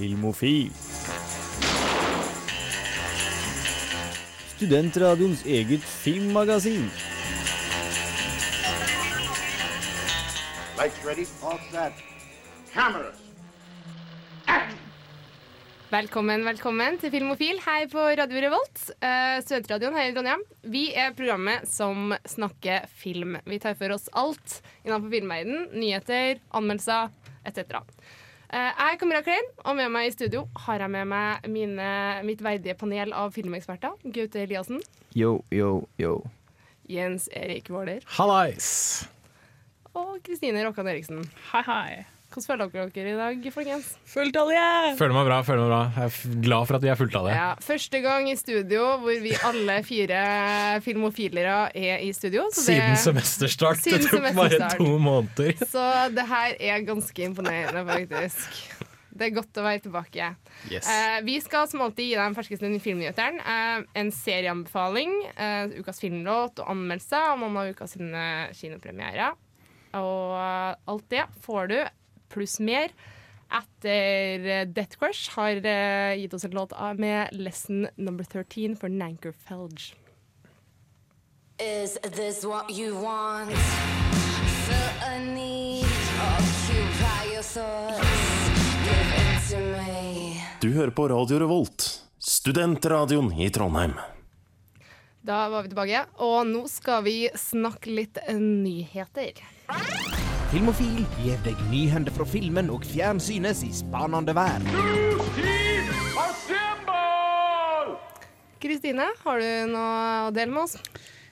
Filmofil. Studentradioens eget filmmagasin. Lights ready, all set. Cameras. Velkommen, velkommen til Filmofil her på Radio Revolt. Uh, Studentradioen her i Trondheim. Vi er programmet som snakker film. Vi tar for oss alt innenfor filmverdenen. Nyheter, anmeldelser etc. Uh, jeg er Camilla Klein, og med meg i studio har jeg med meg mine, mitt verdige panel av filmeksperter. Gaute Eliassen. Yo, yo, yo. Jens Erik Våler. Hallais! Og Kristine Rokkan Eriksen. Hei, hei. Hvordan føler dere dere i dag, folkens? Fulltallige! Føler meg bra. føler meg bra Jeg er glad for at vi er fulltallige. Ja, første gang i studio hvor vi alle fire filmofilere er i studio. så det- Siden semesterstart. Siden det tok bare to måneder. Så det her er ganske imponerende, faktisk. Det er godt å være tilbake. Yes. Eh, vi skal som alltid gi deg den ferskeste filmnyheteren. Eh, en serieanbefaling, eh, ukas filmlåt og anmeldelse av noen av ukas sine kinopremierer. Og eh, alt det får du, pluss mer, etter eh, Death Crush har eh, gitt oss en låt med Lesson Number 13 for Nanker Felge. Is this what you want? Feel a need, occupy your thoughts, give in to me. Du hører på Radio Revolt, studentradioen i Trondheim. Da var vi tilbake, og nå skal vi snakke litt Nyheter nyheter. Filmofil gir deg nyhender fra filmen og fjernsynets i spanende vær. Kristine, har du noe å dele med oss?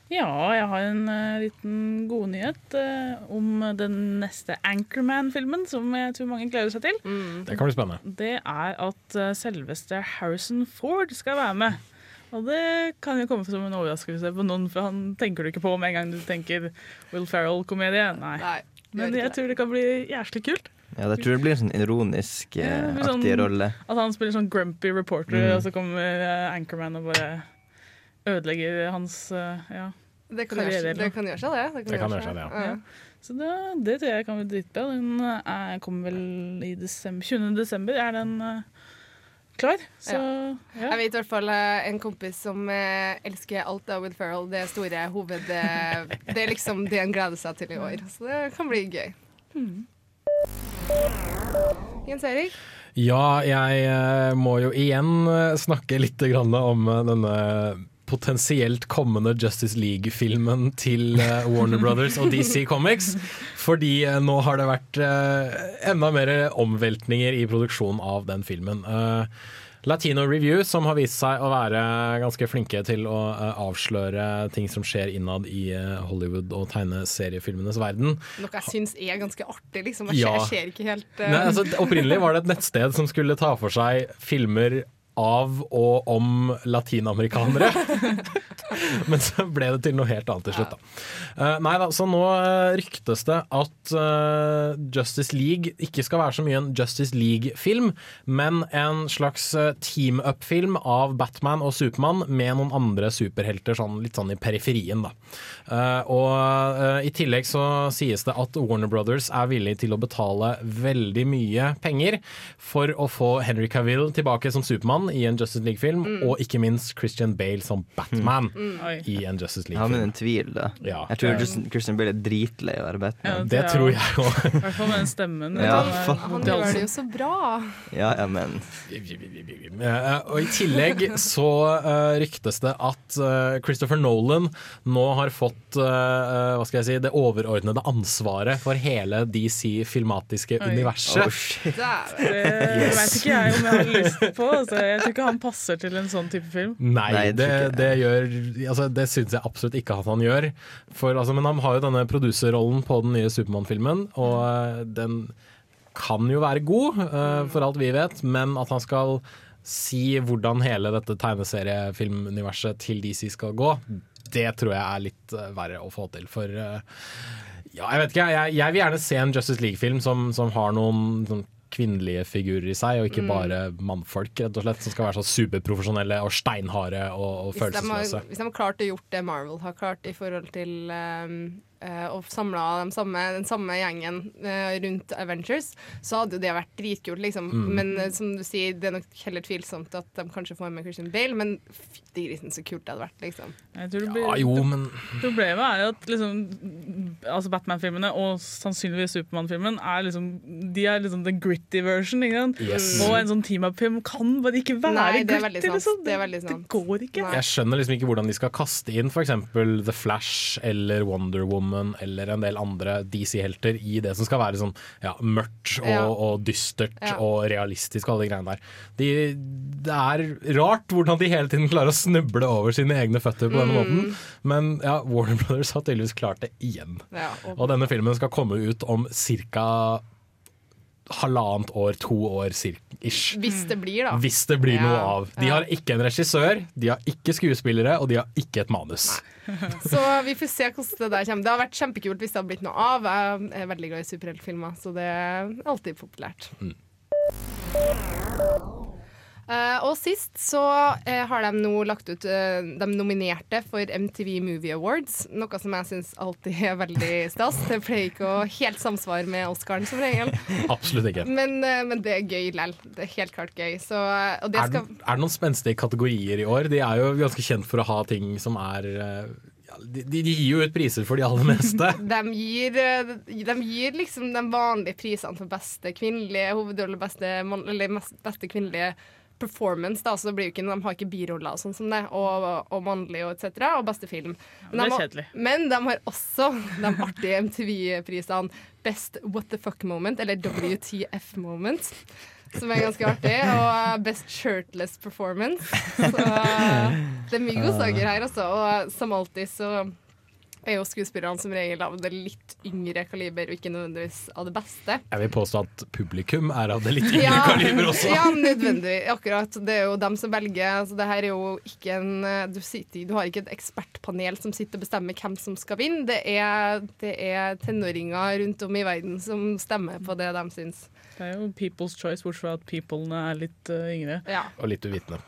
Ja, jeg har en uh, liten godnyhet uh, om den neste Anchorman-filmen, som jeg tror mange gleder seg til. Det kan bli spennende. Det er at uh, selveste Harrison Ford skal være med. Og det kan jo komme som en overraskelse på noen, for han tenker du ikke på med en gang du tenker Will Ferrell-komedie. Nei. Nei. Men jeg tror det kan bli jævlig kult. Ja, jeg tror det blir en sånn ironisk eh, det sånn- aktig rolle. At han spiller sånn grumpy reporter, Mm. og så kommer eh, Anchorman og bare ødelegger hans eh, ja. Det kan, Karriere, gjøre, det kan gjøre seg, det. Det kan gjøre seg, det, ja. Ja. Så det, det tror jeg kan bli dritbra. Den eh, kommer vel i desember, 20. desember er den eh, klar. Så ja. Jeg vet i hvert fall eh, en kompis som eh, elsker alt av Will Ferrell. Det store hoved... eh, det er liksom det han gleder seg til i år. Så det kan bli gøy. Jens Erik? Ja, jeg må jo igjen snakke litt grann om denne potensielt kommende Justice League-filmen til eh, Warner Brothers og DC Comics. Fordi eh, nå har det vært eh, enda mer omveltninger i produksjonen av den filmen. Latino Review, som har vist seg å være ganske flinke til å avsløre ting som skjer innad i Hollywood og tegneseriefilmenes verden, Noe jeg syns er ganske artig, liksom. Jeg, Ja. ser, ikke helt uh... Nei, altså, opprinnelig var det et nettsted som skulle ta for seg filmer av og om latinamerikanere. Men så ble det til noe helt annet til slutt, da. Eh, nei da, så nå eh, ryktes det at eh, Justice League ikke skal være så mye en Justice League-film, men en slags eh, team-up-film av Batman og Supermann med noen andre superhelter sånn, litt sånn i periferien, da. Og i tillegg så sies det at Warner Brothers er villig til å betale veldig mye penger for å få Henry Cavill tilbake som Supermann i en Justice League-film, og ikke minst Christian Bale som Batman mm. i en Justice Jeg har med League-film. en tvil, da. Ja. Jeg tror Justin, Christian Bale er dritlei av å være Ja, det, Det tror jeg òg. I hvert fall med den stemmen. Ja, Den er. Han gjør det jo så bra. Ja, ja, men Eh, Og i tillegg så eh, ryktes det at eh, Christopher Nolan nå har fått eh, hva skal jeg si, det overordnede ansvaret for hele DC-filmatiske universet. oh, shit. Det, Det vet ikke jeg om jeg har lyst på. Så jeg tror ikke han passer til en sånn type film. Nei, Nei, det, det gjør altså, Det syns jeg absolutt ikke at han gjør. For, altså, men han har jo denne produserrollen på den nye Supermann-filmen, og eh, den kan jo være god, eh, for alt vi vet, men at han skal si hvordan hele dette tegneseriefilmuniverset til DC skal gå, det tror jeg er litt eh, verre å få til. For ja, jeg vet ikke, jeg, jeg vil gjerne se en Justice League-film som, som har noen sånn kvinnelige figurer i seg, og ikke bare mannfolk, rett og slett, som skal være så superprofesjonelle og steinharde og, og Hvis de, har, følelsesløse. hvis de har klart å gjort det Marvel har klart i forhold til um, og samla de den samme gjengen eh, rundt Avengers, så hadde jo det vært dritkult, liksom. Mm. Men eh, som du sier, det er nok heller tvilsomt at de kanskje får med Christian Bale, men fytti grisen så kult det hadde vært, liksom. Jeg tror det blir, Ja, jo, men Problemet er jo at liksom, altså Batman-filmene og sannsynligvis Supermann-filmen er liksom De er liksom the gritty version. Ikke sant? Yes. Og en sånn team-up-film kan bare ikke være Nei, det er gritty. sant. Liksom. Det er sant. det går ikke. Nei. jeg skjønner liksom ikke hvordan de skal kaste inn f.eks. The Flash eller Wonder Woman eller en del andre DC-helter i det som skal være sånn ja, mørkt og, Ja. og dystert Ja. og realistisk og alle de greiene der. De, det er rart hvordan de hele tiden klarer å snuble over sine egne føtter på denne Mm. måten, men ja, Warner Brothers har tydeligvis klart det igjen. Og, Og denne filmen skal komme ut om ca. halvannet år, to år ish. hvis det blir, da. Hvis det blir Ja, noe av. De har ikke en regissør, de har ikke skuespillere, og de har ikke et manus. Så vi får se hvordan det der kommer. Det har vært kjempekult hvis det har blitt noe av. Jeg er veldig glad i superheltfilmer, så det er alltid populært. Mm. Eh, og sist så eh, har de nå lagt ut eh, de nominerte for MTV Movie Awards, noe som jeg syns alltid er veldig stas. Det pleier ikke å helt samsvare med Oscaren som regel, Absolutt ikke. men, men det er gøy lell. Det er helt klart gøy. Så, det Er skal er det noen spenstige kategorier i år? De er jo ganske kjent for å ha ting som er eh, de, de gir jo ut priser for de aller meste. De gir, de gir liksom de vanlige prisene for beste kvinnelige hovedrolle, beste, beste kvinnelige performance. Da, så det blir jo ikke, De har ikke biroller og sånn som det, og, og mannlig og etc. Og beste film. det er de har- men de har også de artige MTV-prisene Best What the Fuck Moment, eller WTF Moment. Som er ganske artig. Og Best Shirtless Performance. Så det er mye godsaker her, altså. Og som alltid så er jo skuespillerne som regel av det litt yngre kaliber, og ikke nødvendigvis av det beste. Jeg vil påstå at publikum er av det litt yngre kaliber også. ja, nødvendig. Akkurat. Det er jo dem som velger. Altså, det her er jo ikke en eh, du, sitter, du har ikke et ekspertpanel som sitter og bestemmer hvem som skal vinne. Det er, det er tenåringer rundt om i verden som stemmer på det de syns. Det er jo people's choice, bortsett fra at peoplene er litt uh, yngre. Ja. Og litt uvitende.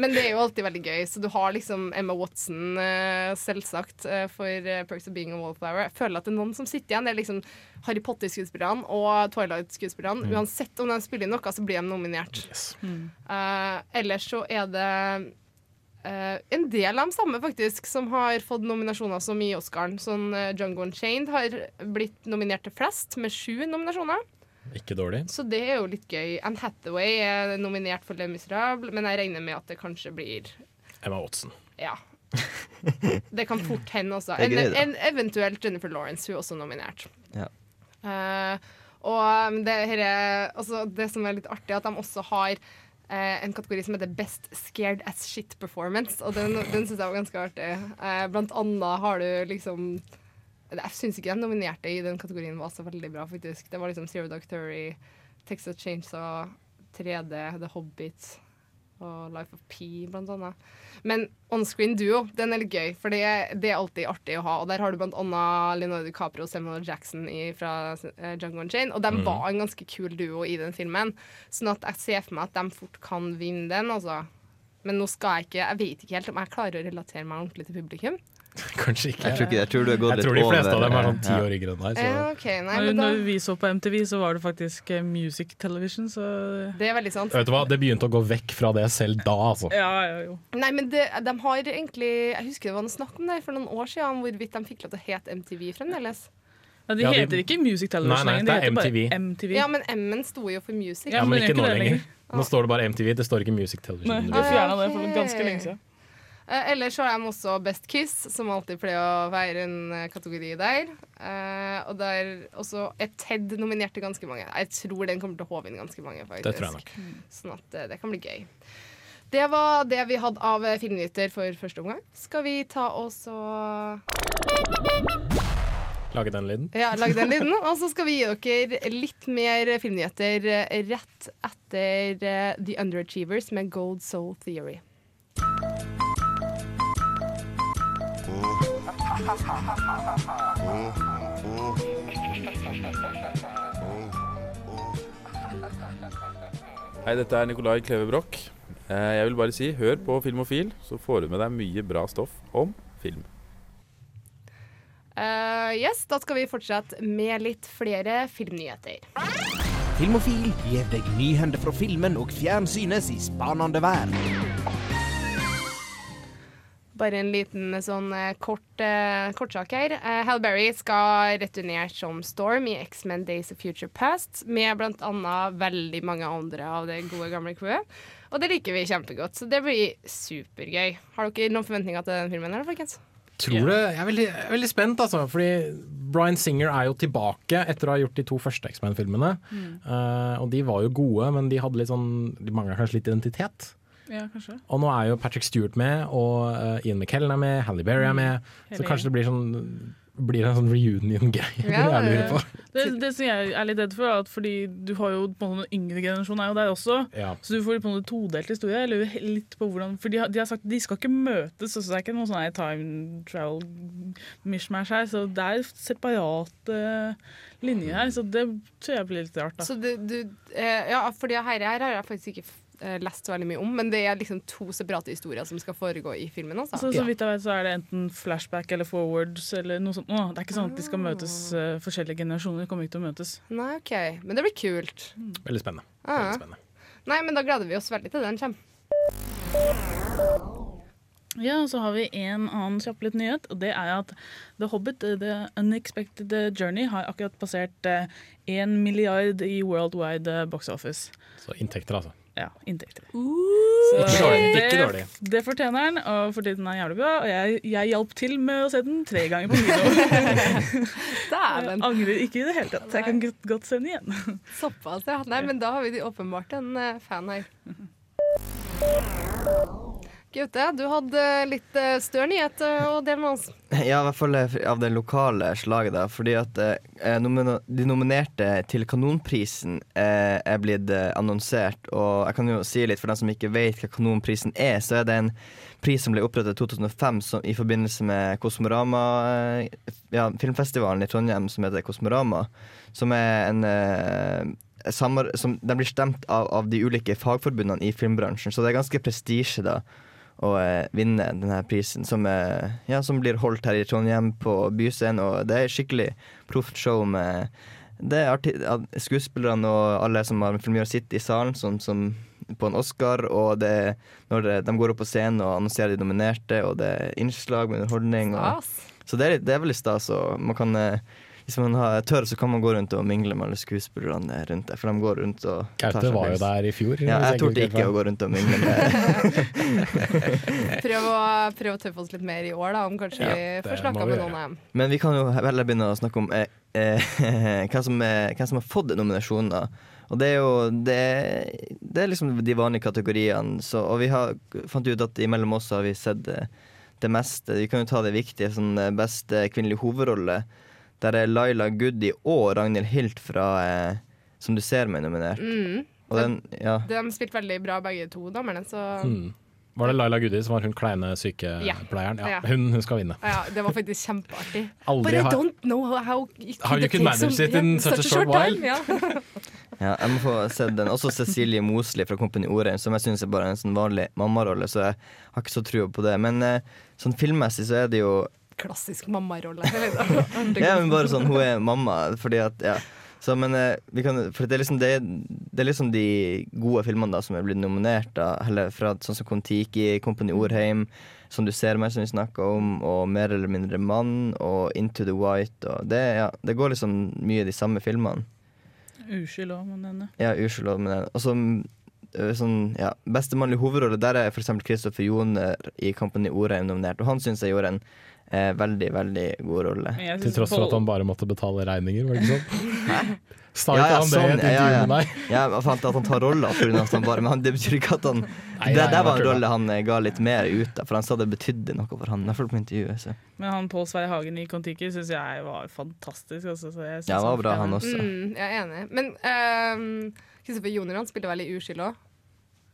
Men det er jo alltid veldig gøy. Så du har liksom Emma Watson, eh, selvsagt, eh, for eh, Perks of Being a Wallflower. Jeg føler at det er noen som sitter igjen. Det er liksom Harry Potter-skuespillerne og Twilight-skuespillerne. Uansett om de spiller noe, så blir de nominert. Yes. Eh, ellers så er det uh, en del av de samme faktisk som har fått nominasjoner som i Oscaren. Sånn uh, Jungo Unchained har blitt nominert til flest, med sju nominasjoner. Ikke dårlig. Så det er jo litt gøy. Anne Hathaway er nominert for Le Miserable, men jeg regner med at det kanskje blir Emma Watson. Ja. Det kan fort hende også. En, en, eventuelt Jennifer Lawrence, hun er også nominert. Ja. Uh, og um, det, her er, altså, det som er litt artig, er at de også har uh, en kategori som heter Best Scared as Shit Performance, og den, den syns jeg var ganske artig. Uh, blant annet har du liksom Jeg syns ikke de nominerte i den kategorien var så veldig bra, faktisk. Det var liksom Zero Dog Theory, Texas Chainsaw, 3D, The Hobbit og Life of P, blant annet. Men on-screen duo, den er litt gøy, for det, det er alltid artig å ha. Og der har du blant annet Leonardo DiCaprio og Samuel. Jackson i, fra uh, Jungle Unchained, og de Mm. var en ganske kul duo i den filmen. Sånn at jeg ser for meg at de fort kan vinne den, altså. Men nå skal jeg ikke Jeg vet ikke helt om jeg klarer å relatere meg ordentlig til publikum. Kanskje ikke. Jeg tror ikke Jeg tror du Jeg litt tror de over fleste av dem er sånn ti ja. år yngre enn deg. Eh, Så. OK, nei, Når, men da når vi så på MTV, så var det faktisk eh, music television, så Det er veldig sant. Vet du hva, Det begynte å gå vekk fra det selv da, altså. Ja, ja, jo. Nei, men det, de har egentlig Jeg husker det var noe snakk om det for noen år siden, hvorvidt de fikk lov til å hete MTV fremdeles. Ja, de Ja, de- heter ikke music television Nei, nei, lenger, de det er heter MTV. bare MTV. Ja, men M-en sto jo for music. Ja, Ja, men men ikke nå lenger. lenger. Nå står det bare MTV, det står ikke Music Television. Nei, det de fjerna det for ganske lenge siden. Eh, ellers så har de også Best Kiss, som alltid pleier å være en eh, kategori der. Eh, og der også er Ted nominert til ganske mange. Jeg tror den kommer til å håve inn ganske mange, faktisk. Det tror jeg nok. Sånn at eh, det kan bli gøy. Det var det vi hadde av eh, filmnyheter for første omgang. Skal vi ta oss og Lage den lyden. ja, lage den lyden? Og så skal vi gi dere litt mer filmnyheter rett etter The Underachievers med Gold Soul Theory. Hei, dette er Nikolai Kleve Broch. Eh, Jeg vil bare si, hør på Filmofil, så får du med deg mye bra stoff om film. Uh, yes, da skal vi fortsette med litt flere filmnyheter. Filmofil gir deg nyhender fra filmen og fjernsynets i spanende verden. Bare en liten sånn eh, kort, eh, kortsak her. Uh, Hal Berry skal returnere som Storm i X-Men Days of Future Past, med annet veldig mange andre av det gode, gamle crewet. Og det liker vi kjempegodt, så det blir supergøy. Har dere noen forventninger til den filmen? eller, folkens? Tror det, jeg, er veldig, jeg er veldig spent, altså. Fordi Bryan Singer er jo tilbake etter å ha gjort de to første X-Men-filmene. Eh, og de var jo gode, men de hadde litt sånn De mangla kanskje litt identitet. Ja, kanskje. Og nå er jo Patrick Stewart med, og uh, Ian McKellen er med, Halle Berry er med. Så kanskje det blir sånn blir det en sånn reunion-greie. Ja, jeg. Det, det som jeg er litt redd for, er at fordi du har jo på en måte den yngre generasjonen er jo der også. Ja. Så du får på en måte todelt historie. Jeg lurer litt på hvordan For de har, de har sagt de skal ikke møtes, så det er ikke noe sånn time travel mishmash her. Så det er separate linjer her, så det tror jeg blir litt rart. da Så du, du eh, Ja, for det her, her har jeg faktisk ikke eh, lest så veldig mye om, men det er liksom to separate historier som skal foregå i filmen. Altså. Så, så vidt jeg vet, så er det enten flashback eller forwards eller noe sånt. Åh, det er ikke sånn at de skal møtes uh, forskjellige generasjoner. kommer ikke til å møtes. Nei, OK. Men det blir kult. Veldig spennende. Ah. Veldig spennende. Nei, men da gleder vi oss veldig til den kommer. Ja, og så har vi en annen kjapp litt nyhet, og det er at The Hobbit, eh, The Unexpected Journey, har akkurat passert én milliard i worldwide box office. Så inntekter, altså. Ja, inntekter. Ikke dårlig, det, ikke dårlig. det fortjener den, og for tiden er jævlig bra. Og jeg, jeg hjalp til med å se den tre ganger på kino. jeg angrer ikke i det hele tatt. Jeg kan godt, godt se den igjen. Såpass, ja. Nei, men da har vi åpenbart en eh, fan her. Gaute, du hadde litt uh, større nyhet eh, å dele med oss. Ja, i hvert fall eh, av det lokale slaget, da. Fordi at eh, de nominerte til Kanonprisen eh, er blitt eh, annonsert. Og jeg kan jo si litt for dem som ikke vet hva Kanonprisen er, så er det en pris som ble opprettet i 2005 som, i forbindelse med Kosmorama, eh, ja, filmfestivalen i Trondheim som heter Kosmorama. Som er en eh, som, Den blir stemt av, av de ulike fagforbundene i filmbransjen, så det er ganske prestisje, da å eh, vinne denne prisen, som, eh, ja, som blir holdt her i Trondheim på Byscenen. Og det er skikkelig proft show med det er skuespillerne og alle som har filmgjort sitt i salen, som, som på en Oscar. Og det, når det, de går opp på scenen og annonserer de nominerte, og det er innslag med underholdning. Og, så det er, det er veldig stas. Og man kan, eh, hvis man har, tør, så kan man gå rundt og mingle med alle skuespillerne rundt der. For de går rundt og tar Gaute seg var jo der i fjor. Ja, jeg torde ikke å gå rundt og mingle med Prøv å, prøv å tøffe oss litt mer i år, da, om kanskje Ja, vi får snakka med noen av dem. Men vi kan jo heller begynne å snakke om eh, eh, hvem, som er, hvem som har fått nominasjoner. Og det er jo det, er- det er liksom de vanlige kategoriene. Så, og vi har fant ut at imellom oss har vi sett eh, det meste. Vi kan jo ta det viktige. Sånn eh, beste kvinnelige hovedrolle. Der er Laila Goody og Ragnhild Hilt fra eh, Som du ser meg nominert. Mm. Og den, ja. De spilte veldig bra, begge to damene, så Mm. Var det Laila Goody som var hun kleine sykepleieren? Ja. Ja. Hun, hun skal vinne. ja, det var faktisk kjempeartig. Aldri But I don't know how you How you could can take some- manage it in yeah, such a short while. time, Ja. Ja, jeg må få se den. Også Cecilie Mosley fra Kompani Orheim, som jeg syns er bare en sånn vanlig mammarolle, så jeg har ikke så trua på det. Men eh, sånn filmmessig så er det jo Klassisk mammarolle. Ja, men bare sånn, hun er mamma, fordi at Ja. Så, men eh, vi kan, for det er, liksom, det, det er liksom de gode filmene da som er blitt nominert, da, eller fra sånn som Kon-Tiki, Kompani Orheim, som du ser meg, som vi snakka om, og Mer eller mindre Mann, og Into the White, og det, ja, det går liksom mye de samme filmene. Uskyld òg, med denne. Ja, uskyld òg, med denne. Og så øh, sånn, ja, Beste mannlige hovedrolle, der er f.eks. Kristoffer Joner i Kompani Orheim nominert, og han syns jeg gjorde en eh, veldig, veldig god rolle. Til tross for at han bare måtte betale regninger, var det ikke sånn? Sa Ja, ja, han det i sånn, et ja, ja, intervju ja. med deg? Ja, jeg fant at han tar rolla pga. at han bare Men det betyr ikke at han Nei, Det nei, der var en rolle han eh, ga litt mer ut av, for han sa det betydde noe for han. I hvert fall på intervjuet. Så. Men han Pål Sverre Hagen i Kon-Tiki syns jeg var fantastisk. Også, så jeg Ja, han var bra, han også. Mm, jeg er enig. Men um, Joner han spiller veldig Uskyld òg?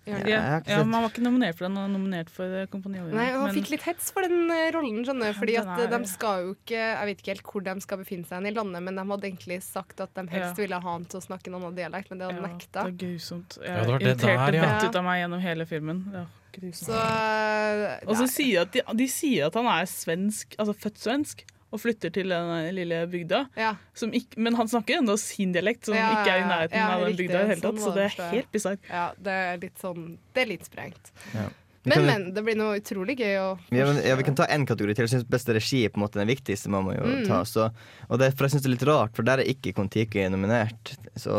Ja, ja, ja, Man var ikke nominert for den, han var nominert for eh, Kompani. Nei, han Men- fikk litt hets for den eh, rollen, skjønner du. Fordi at er- eh, de skal jo ikke Jeg vet ikke helt hvor de skal befinne seg i landet, men de hadde egentlig sagt at de helst Ja. ville ha han til å snakke en annen dialekt, men det hadde han Ja, nekta. Det er grusomt. Jeg Ja, irriterte vettet ut av meg gjennom hele filmen. Ja, grusomt. Så Og så sier at de, de sier at han er svensk, altså født svensk. Og flytter til den lille bygda. Ja. Som ikke, men han snakker ennå sin dialekt, som Ja, ikke er i nærheten ja, av den riktig. bygda. i det hele Sånn tatt, så det det, er helt bisart. Ja, det er litt sånn Det er litt sprengt. Ja. Men, men. Det blir noe utrolig gøy å Ja, men, ja, Vi kan ta én kategori til. Jeg synes Beste regi er på en måte den viktigste. man må jo Mm. ta så, og det, For jeg synes det er litt rart, for der er ikke Kon-Tiki nominert. Så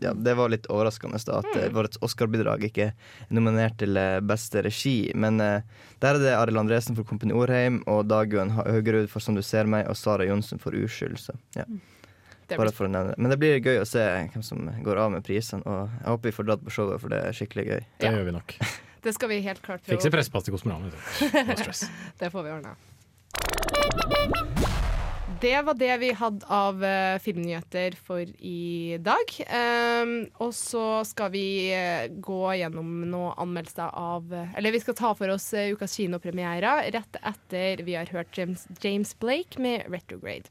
ja, Det var litt overraskende da, at Mm. eh, vårt Oscar-bidrag ikke er nominert til eh, beste regi. Men uh, der er det Arild Andresen for Kompani Orheim og Dagrun Haugerud for Som du ser meg og Sara Johnsen for Uskyld. Så, ja. Det Bare for å nevne det. Men det blir gøy å se hvem som går av med prisene. Og jeg håper vi får dratt på showet, for det er skikkelig gøy. Det Ja. gjør vi nok. Det skal vi helt klart prøve. Fikse pressepass til Kosmorama. No stress. Det får vi ordna. Det var det vi hadde av uh, filmnyheter for i dag. Um, og så skal vi uh, gå gjennom noen anmeldelser av uh, Eller vi skal ta for oss eh, ukas kinopremierer rett etter vi har hørt James, James Blake med 'Retrograde'.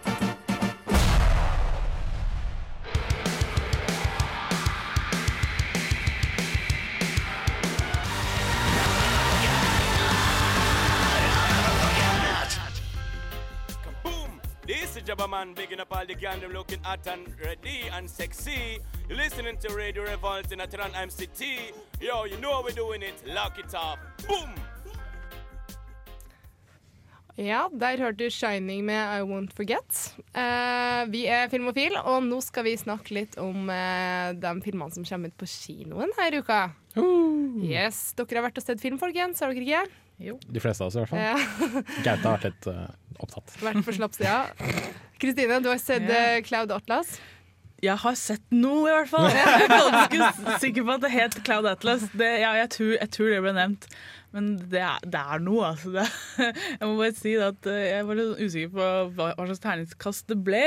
Man bigging up all the gang them looking hot and ready and sexy. You're listening to Radio Revolt in Atran MCT. Yo, you know how we're doing it. Lock it up. Boom! Ja, der hørte du 'Shining' med 'I Won't Forget'. Eh, vi er Filmofil, og nå skal vi snakke litt om eh, de filmene som kommer ut på kinoen her i uka. Yes, Dere har vært og sett film, folkens? Har dere ikke? De fleste av oss i hvert fall. Ja. Gaute har vært litt uh, opptatt. Vært på slappsida. Kristine, du har sett eh, Cloud Atlas. Jeg har sett noe, i hvert fall. Jeg er ganske sikker på at det het Cloud Atlas. Det, ja, jeg, tror, jeg tror det ble nevnt. Men det er, det er noe, altså. Det, jeg må bare si at eh, jeg var litt usikker på hva, hva slags terningskast det ble.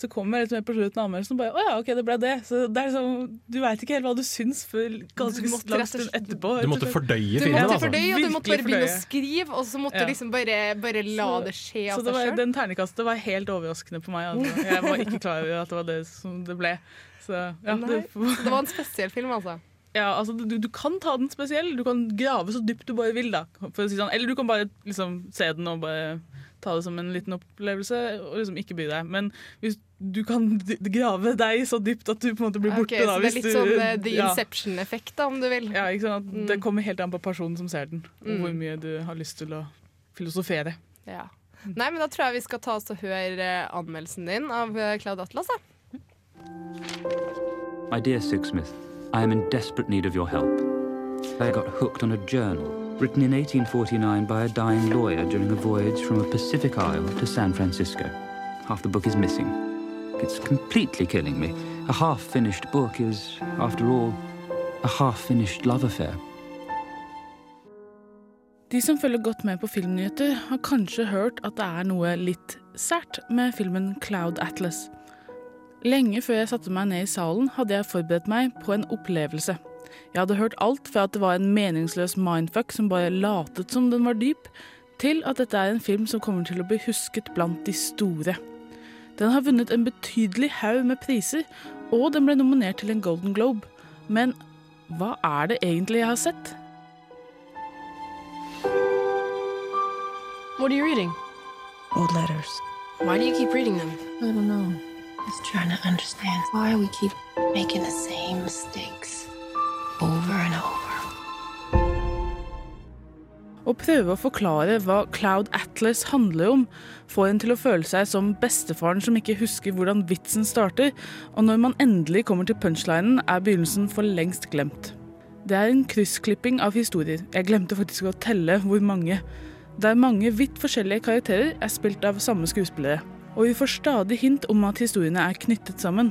Så kom jeg litt mer på slutten av anmeldelsen og bare Å ja, OK, det ble det. Så det er liksom, Du veit ikke helt hva du syns før ganske lang stund etterpå. Du måtte fordøye Du måtte altså. fordøye, og du måtte bare begynne å skrive, og så måtte Ja. du liksom bare, bare la Så- det skje Så av det seg var, sjøl. den terningkastet var helt overraskende på meg. Altså. Jeg var ikke klar over at det var det som det ble. Så, ja, det, det var en spesiell film, altså. Ja, altså, du, du kan ta den spesiell. Du kan grave så dypt du bare vil. Da, for å si sånn. Eller du kan bare liksom, se den og bare ta det som en liten opplevelse og liksom ikke bry deg. Men hvis du kan grave deg så dypt at du på en måte blir borte. Okay, da, så det er litt du- sånn uh, The. Inception-effekt, da, om du vil. Ja, ikke sant? At Det kommer helt an på personen som ser den, og Mm. hvor mye du har lyst til å filosofere. Ja. Nei, men da tror jeg vi skal ta oss og høre eh, anmeldelsen din av eh, Cloud Atlas. Da. My dear Sixsmith, I am in desperate need of your help. I got hooked on a journal written in 1849 by a dying lawyer during a voyage from a Pacific isle to San Francisco. Half the book is missing. It's completely killing me. A half finished book is, after all, a half finished love affair. De som følger godt med på filmnyheter, har kanskje hørt at det er noe litt sært med filmen Cloud Atlas. Lenge før jeg satte meg ned i salen, hadde jeg forberedt meg på en opplevelse. Jeg hadde hørt alt fra at det var en meningsløs mindfuck som bare latet som den var dyp, til at dette er en film som kommer til å bli husket blant de store. Den har vunnet en betydelig haug med priser, og den ble nominert til en Golden Globe. Men hva er det egentlig jeg har sett? What are you reading? Old letters. Why do you keep reading them? I don't know. Just trying to understand why we keep making the same mistakes over and over. Å prøve å forklare hva Cloud Atlas handler om, får en til å føle seg som bestefaren som ikke husker hvordan vitsen starter, og når man endelig kommer til punchlinen, er begynnelsen for lengst glemt. Det er en kryssklipping av historier. Jeg glemte faktisk å telle hvor mange. Der mange vidt forskjellige karakterer er spilt av samme skuespillere. Og vi får stadig hint om at historiene er knyttet sammen.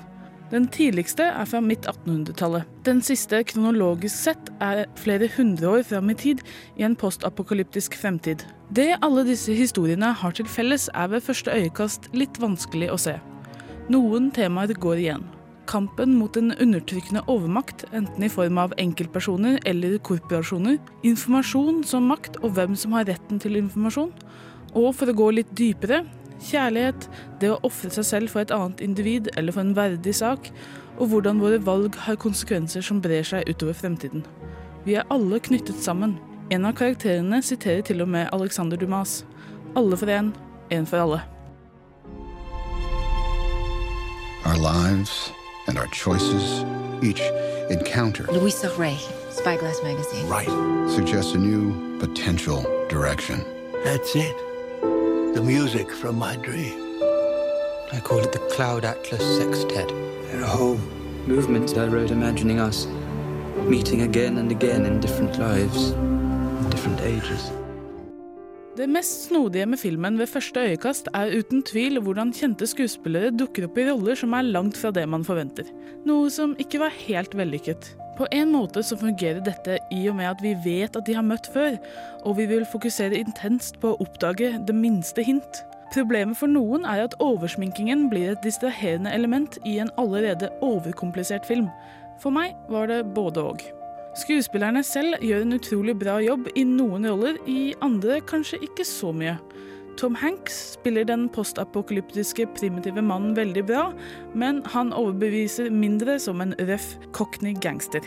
Den tidligste er fra midt 1800-tallet. Den siste kronologisk sett er flere hundre år fram i tid i en postapokalyptisk fremtid. Det alle disse historiene har til felles, er ved første øyekast litt vanskelig å se. Noen temaer går igjen. Kampen mot en undertrykkende overmakt, enten i form av enkeltpersoner eller korporasjoner. Informasjon som makt og hvem som har retten til informasjon. Og for å gå litt dypere kjærlighet, det å ofre seg selv for et annet individ eller for en verdig sak, og hvordan våre valg har konsekvenser som brer seg utover fremtiden. Vi er alle knyttet sammen. En av karakterene siterer til og med Alexander Dumas. Alle for én, én for alle. Our lives and our choices, each encounter, Louisa Ray, Spyglass Magazine. right, Suggests a new potential direction. That's it. The music from my dream. I call it the Cloud Atlas Sextet. At home. Movements I wrote imagining us meeting again and again in different lives, in different ages. Det mest snodige med filmen ved første øyekast er uten tvil hvordan kjente skuespillere dukker opp i roller som er langt fra det man forventer. Noe som ikke var helt vellykket. På en måte så fungerer dette i og med at vi vet at de har møtt før, og vi vil fokusere intenst på å oppdage det minste hint. Problemet for noen er at oversminkingen blir et distraherende element i en allerede overkomplisert film. For meg var det både og. Skuespillerne selv gjør en utrolig bra jobb i noen roller, i andre kanskje ikke så mye. Tom Hanks spiller den postapokalyptiske primitive mannen veldig bra, men han overbeviser mindre som en røff cockney gangster.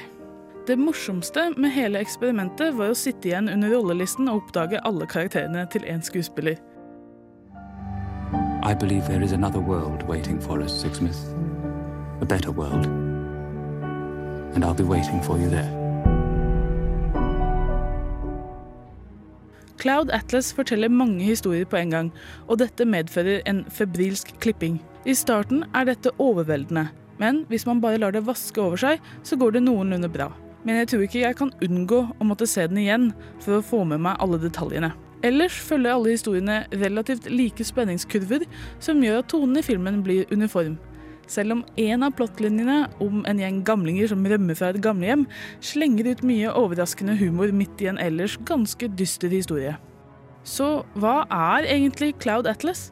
Det morsomste med hele eksperimentet var å sitte igjen under rollelisten og oppdage alle karakterene til én skuespiller. I believe there is another world waiting for us, Sixsmith. A better world. And I'll be waiting for you there. Cloud Atlas forteller mange historier på en gang, og dette medfører en febrilsk klipping. I starten er dette overveldende, men hvis man bare lar det vaske over seg, så går det noenlunde bra. Men jeg tror ikke jeg kan unngå å måtte se den igjen for å få med meg alle detaljene. Ellers følger alle historiene relativt like spenningskurver, som gjør at tonen i filmen blir uniform. Selv om en av plottlinjene om en gjeng gamlinger som rømmer fra et gamlehjem, slenger ut mye overraskende humor midt i en ellers ganske dyster historie. Så hva er egentlig Cloud Atlas?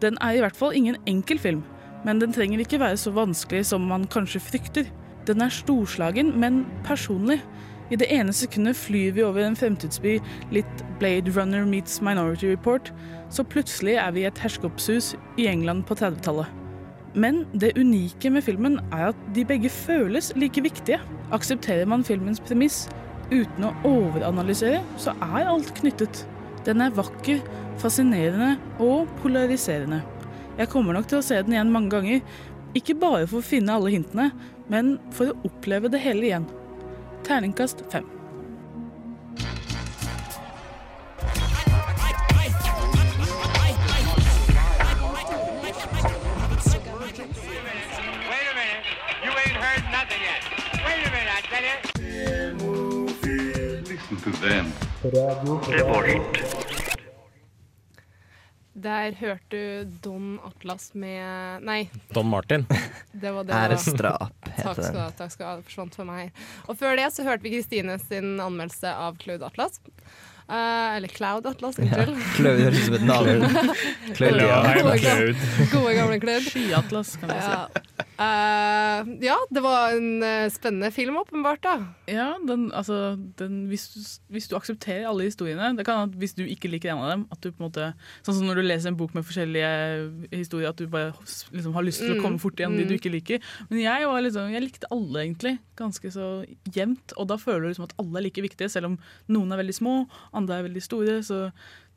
Den er i hvert fall ingen enkel film, men den trenger ikke være så vanskelig som man kanskje frykter. Den er storslagen, men personlig. I det ene sekundet flyr vi over en fremtidsby, litt Blade Runner meets Minority Report, så plutselig er vi i et herskapshus i England på 30-tallet. Men det unike med filmen er at de begge føles like viktige. Aksepterer man filmens premiss uten å overanalysere, så er alt knyttet. Den er vakker, fascinerende og polariserende. Jeg kommer nok til å se den igjen mange ganger, ikke bare for å finne alle hintene, men for å oppleve det hele igjen. Terningkast fem. Listen to. Der hørte du Don Atlas med Nei, Don Martin. det var det. Æresdrap Takk heter skal du ha. takk skal du ha, Det forsvant for meg. Og før det så hørte vi Kristine sin anmeldelse av Claude Atlas. Eh, eller Cloud Atlas, unnskyld. Cloud høres ut som et navn. Cloud, ja. Gode, gamle, gode gamle Cloud. Skyatlas, kan jeg si. Ja. Eh, ja, det var en eh, spennende film, åpenbart. da Ja, den, altså, den, hvis, du, hvis du aksepterer alle historiene Det kan at hvis du ikke liker en av dem at du på en måte, Sånn som når du leser en bok med forskjellige historier, at du bare liksom, har lyst til å Mm, komme fort igjen de mm. du ikke liker. Men jeg, var liksom, jeg likte alle, egentlig. Ganske så jevnt. Og da føler du liksom at alle er like viktige, selv om noen er veldig små, andre er veldig store. Så